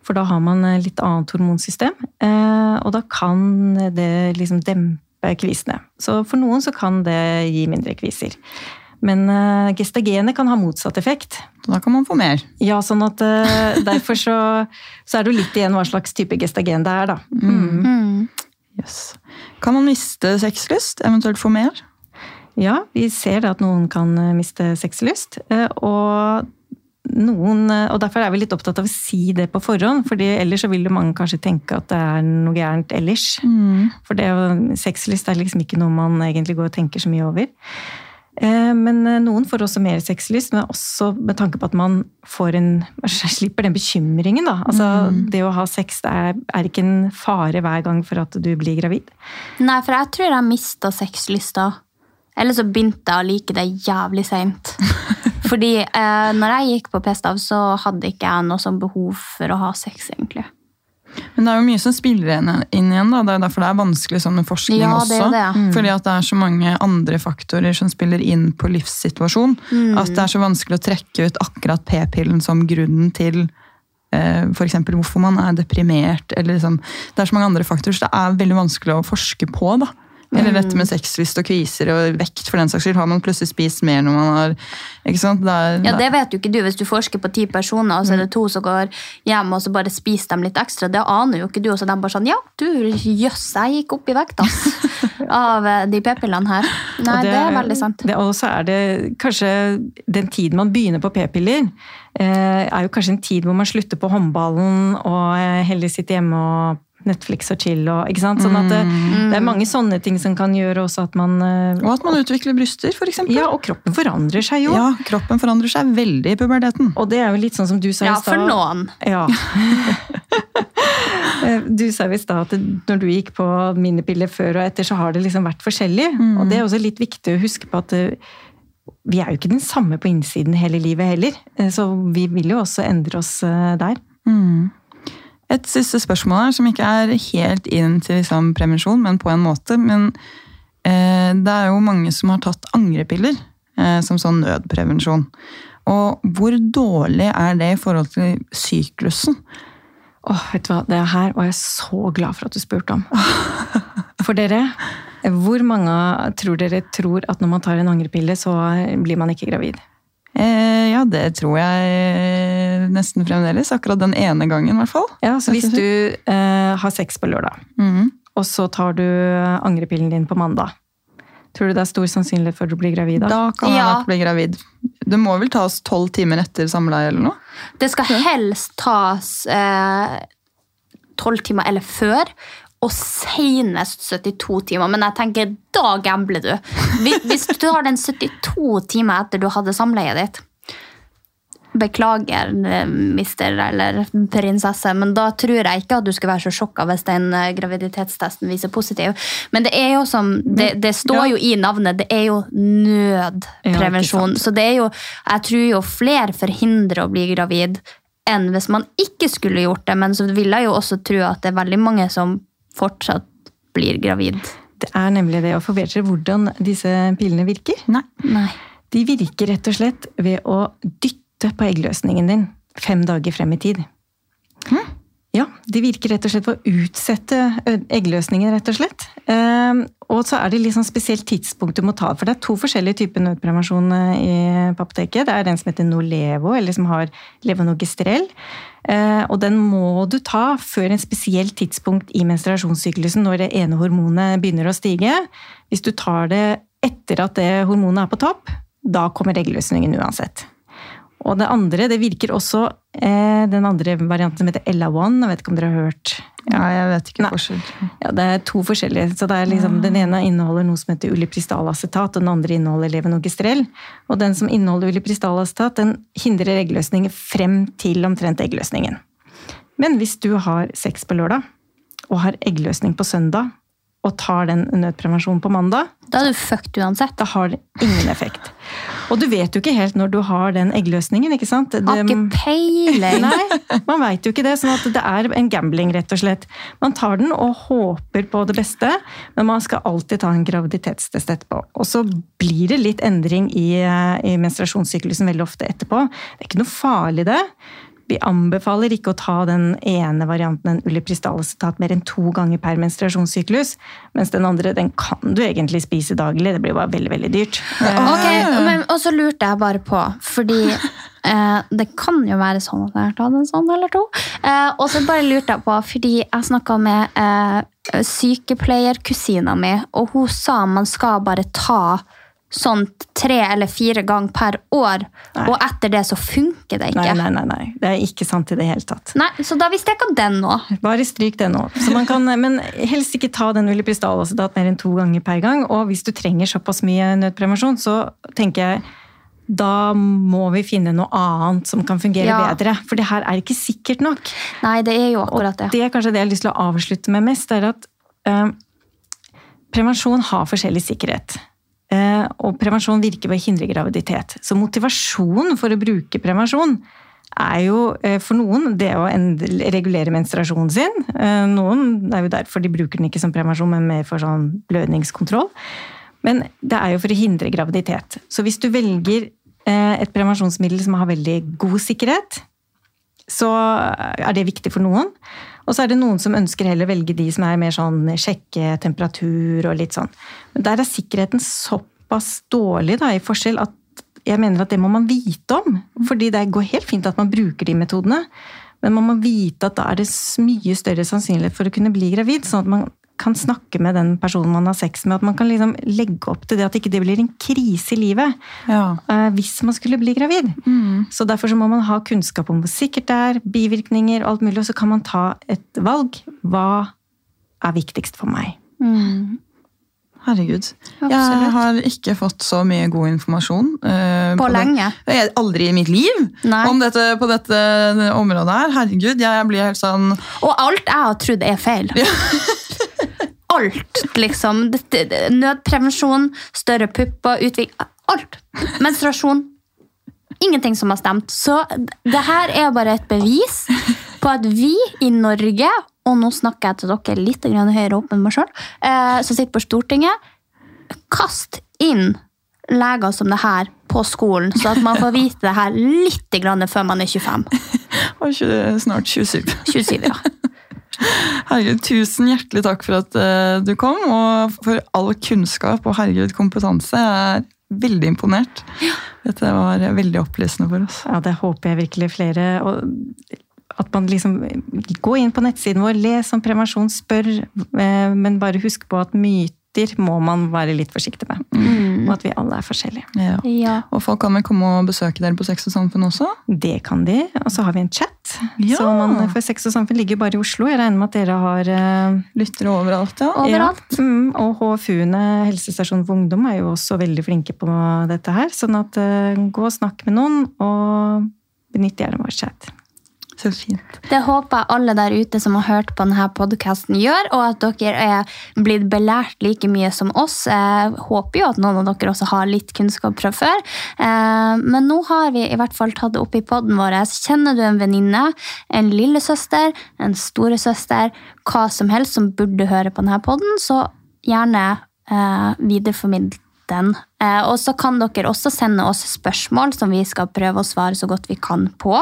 S3: For da har man litt annet hormonsystem. Eh, og da kan det liksom dempe kvisene. Så for noen så kan det gi mindre kviser. Men uh, gestagenet kan ha motsatt effekt.
S1: Da kan man få mer.
S3: Ja, sånn at derfor så, så, er det jo litt igjen hva slags type gestagen det er, da.
S1: Mm. Mm. Yes. Kan man miste sexlyst, eventuelt få mer?
S3: Ja, vi ser at noen kan eh, miste sexlyst. Og noen, og Derfor er vi litt opptatt av å si det på forhånd, fordi ellers så vil mange kanskje tenke at det er noe gærent ellers. Mm. For det, sexlyst er liksom ikke noe man egentlig går og tenker så mye over. Eh, men eh, noen får også mer sexlyst, men også med tanke på at man en, slipper den bekymringen. Da. Altså, mm. Det å ha sex er, er, ikke en fare hver gang for at du blir gravid.
S2: Nei, for jeg tror jeg mista sexlysta. Eller så begynte jeg å like det jævlig seint. Fordi eh, når jeg gikk på p-stav, så hadde ikke jeg noe sånn behov for å ha sex, egentlig.
S1: Men det er jo mye som spiller inn igjen. da, Det er derfor det er vanskelig sånn med forskning ja, det også. Det. Mm. Fordi at det er så mange andre faktorer som spiller inn på livssituasjon. Mm. At det er så vanskelig å trekke ut akkurat p-pillen som grunnen til eh, F.eks. hvorfor man er deprimert. eller liksom, Det er så mange andre faktorer, så det er veldig vanskelig å forske på. da. Eller dette med sexlyst og kviser og vekt, for den saks skyld. Har man plutselig spist mer når man har ikke sant? Det er,
S2: ja, det vet jo ikke du hvis du forsker på ti personer, og så er det to som går hjem og så bare spiser dem litt ekstra. Det aner jo ikke du. Og så de bare sånn Ja, du, jøss, jeg gikk opp i vekt, ass. av eh, de p-pillene her. Nei, det, det, er veldig sant.
S3: Og så er det kanskje den tiden man begynner på p-piller, eh, er jo kanskje en tid hvor man slutter på håndballen og eh, heller sitter hjemme og Netflix og chill og ikke sant? Sånn at det, mm. det, er mange sånne ting som kan gjøre også at man
S1: Og at man utvikler bryster, f.eks.
S3: Ja, og kroppen forandrer seg jo.
S1: Ja, kroppen forandrer seg veldig i puberteten.
S3: Og det er jo litt sånn som du sa
S2: i stad. Ja, for noen.
S3: Ja. du sa i stad at når du gikk på minipiller før og etter, så har det liksom vært forskjellig. Mm. Og det er også litt viktig å huske på at eh, vi er jo ikke den samme på innsiden hele livet heller. Eh, så vi vil jo også endre oss eh, der. Mm.
S1: Et siste spørsmål her, som ikke er helt inn til liksom, prevensjon, men på en måte. Men eh, det er jo mange som har tatt angrepiller eh, som sånn nødprevensjon. Og hvor dårlig er det i forhold til syklusen?
S3: Åh, vet du hva, Det her var jeg så glad for at du spurte om. For dere, hvor mange tror dere tror at når man tar en angrepille, så blir man ikke gravid?
S1: Eh, ja, det tror jeg nesten fremdeles. Akkurat den ene gangen, i hvert fall.
S3: Ja, så Hvis du eh, har sex på lørdag, mm. og så tar du angrepillen din på mandag, tror du det er stor sannsynlighet for at du blir gravid
S1: da? Da kan ja. nok bli gravid. Det må vel tas tolv timer etter samleie eller noe?
S2: Det skal helst tas eh, tolv eh, timer eller før og senest 72 timer. Men jeg tenker, da gambler du. Hvis du har den 72 timer etter du hadde samleiet ditt Beklager, eh, mister eller prinsesse, men da tror jeg ikke at du skal være så sjokka hvis den eh, graviditetstesten viser positiv. Men det er jo som Det, det står jo i navnet, det er jo nødprevensjon. Så det er jo Jeg tror jo flere forhindrer å bli gravid enn hvis man ikke skulle gjort det. Men så vil jeg jo også tro at det er veldig mange som fortsatt blir gravid.
S3: Det er nemlig det. Og for dere hvordan disse pillene virker?
S1: Nei.
S2: Nei.
S3: De virker rett og slett ved å dytte på eggløsningen din fem dager frem i tid. Hm? Ja, De virker rett og slett på å utsette eggløsningen, rett og slett. Ehm, og så er det litt sånn spesielt tidspunkt du må ta. For det er to forskjellige typer nødprevensjon i apoteket. Det er den som heter Nolevo, eller som har levonogestrel. Eh, og den må du ta før en spesielt tidspunkt i menstruasjonssyklusen, når det ene hormonet begynner å stige. Hvis du tar det etter at det hormonet er på topp, da kommer eggløsningen uansett. Og det andre, det virker også eh, den andre varianten som heter Ella1. Jeg vet ikke om dere har hørt?
S1: Ja, jeg vet ikke forskjell.
S3: Ja, Det er to forskjellige. så liksom, Den ene inneholder noe som heter ulipristalacetat, og den andre inneholder levonogestrel. Og den som inneholder ulipristalacetat, den hindrer eggløsning frem til omtrent eggløsningen. Men hvis du har sex på lørdag, og har eggløsning på søndag, og tar den nødprevensjonen på mandag
S2: Da er du fucked uansett.
S3: Da har det ingen effekt. Og du vet jo ikke helt når du har den eggløsningen. ikke sant? Det,
S2: har ikke peiling!
S3: Nei, man veit jo ikke det. sånn at det er en gambling, rett og slett. Man tar den og håper på det beste, men man skal alltid ta en graviditetstest etterpå. Og så blir det litt endring i, i menstruasjonssyklusen veldig ofte etterpå. Det er ikke noe farlig, det. Vi anbefaler ikke å ta den ene varianten, en ulipristalacetat, mer enn to ganger per menstruasjonssyklus. Mens den andre den kan du egentlig spise daglig. Det blir bare veldig veldig dyrt.
S2: Ok, men, Og så lurte jeg bare på, fordi eh, det kan jo være sånn at jeg har tatt en sånn eller to. Eh, og så bare lurte jeg på, fordi jeg snakka med eh, sykepleierkusina mi, og hun sa man skal bare ta sånn tre eller fire ganger per år, og etter det så funker det ikke.
S3: Nei, nei, nei, nei. Det er ikke sant i det hele tatt.
S2: Nei, Så da visste jeg ikke den nå.
S3: Bare stryk den nå. Så man kan, men helst ikke ta den ulipristalacetat mer enn to ganger per gang. Og hvis du trenger såpass mye nødprevensjon, så tenker jeg da må vi finne noe annet som kan fungere
S2: Ja.
S3: bedre. For det her er ikke sikkert nok.
S2: Nei, det er jo akkurat det.
S3: Og det er kanskje det jeg har lyst til å avslutte med mest, er at øh, prevensjon har forskjellig sikkerhet. Eh, og prevensjon virker ved å hindre graviditet. Så motivasjonen for å bruke prevensjon er jo eh, for noen det å regulere menstruasjonen sin. Eh, noen er jo derfor de bruker den ikke som prevensjon, men mer for sånn blødningskontroll. Men det er jo for å hindre graviditet. Så hvis du velger et prevensjonsmiddel som har veldig god sikkerhet, så er det viktig for noen. Og så er det noen som ønsker heller velge de som er mer sånn sjekke temperatur og litt sånn. Men der er sikkerheten såpass dårlig da, i forskjell at jeg mener at det må man vite om. Fordi det går helt fint at man bruker de metodene, men man må vite at da er det mye større sannsynlighet for å kunne bli gravid. Sånn at man kan snakke med den personen man har sex med. At man kan liksom legge opp til det at ikke det blir en krise i livet eh, hvis man skulle bli gravid. Så derfor så må man ha kunnskap om hvor sikkert det er, bivirkninger og alt mulig, og så kan man ta et valg. Hva er viktigst for meg?
S1: Herregud.
S2: Absolutt.
S1: Jeg har ikke fått så mye god informasjon. Uh,
S2: På
S1: det-
S2: lenge.
S1: Jeg, aldri i mitt liv om dette, på dette området her. Herregud, jeg blir helt sånn
S2: Og alt jeg har trodd er feil. Alt, liksom. Nødprevensjon, større pupper, utvikling Alt. Menstruasjon. Ingenting som har stemt. Så det her er bare et bevis på at vi i Norge, og nå snakker jeg til dere litt høyere opp enn meg sjøl, som sitter på Stortinget, kast inn leger som det her på skolen, så at man får vite det her litt før man er 25.
S1: Og snart 27.
S2: 27, ja.
S1: Herregud, tusen hjertelig takk for at uh, du kom, og for all kunnskap og herregud kompetanse. Jeg er veldig imponert. Dette var veldig opplysende for oss.
S3: Ja, det håper jeg virkelig flere. Og at man liksom Gå inn på nettsiden vår, les om prevensjon, spør, eh, men bare husk på at myter må man være litt forsiktig med.
S2: Mm.
S3: Og at vi alle er forskjellige.
S1: Ja. Og folk kan vel komme og besøke dere på Sex og Samfunn også?
S3: Det kan de. Og så har vi en chat.
S1: Ja.
S3: Så man, for Sex og Samfunn ligger bare i Oslo. Jeg regner med at dere har uh,
S1: Lyttere overalt, ja.
S2: Overalt.
S3: Ja. Mm, og HFU-ene, helsestasjonen for ungdom, er jo også veldig flinke på dette her. Sånn at uh, gå og snakk med noen, og benytt gjerne vår chat.
S1: Så fint.
S2: Det håper jeg alle der ute som har hørt på denne podkasten gjør, og at dere er blitt belært like mye som oss. Jeg håper jo at noen av dere også har litt kunnskap fra før. Eh, Men nå har vi i hvert fall tatt det opp i podden vår. Kjenner du en venninne, en lillesøster, en storesøster, hva som helst som burde høre på denne podden, så gjerne eh, videreformidl den. Eh, og så kan dere også sende oss spørsmål som vi skal prøve å svare så godt vi kan på.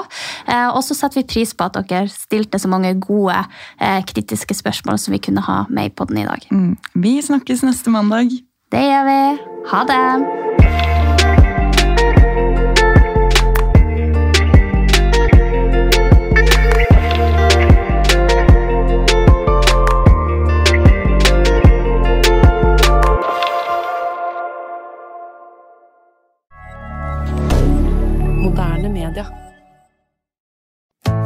S2: Eh, og så setter vi pris på at dere stilte så mange gode eh, kritiske spørsmål som vi kunne ha med i podden i dag.
S1: Mm. Vi snakkes neste mandag.
S2: Det gjør vi. Ha det!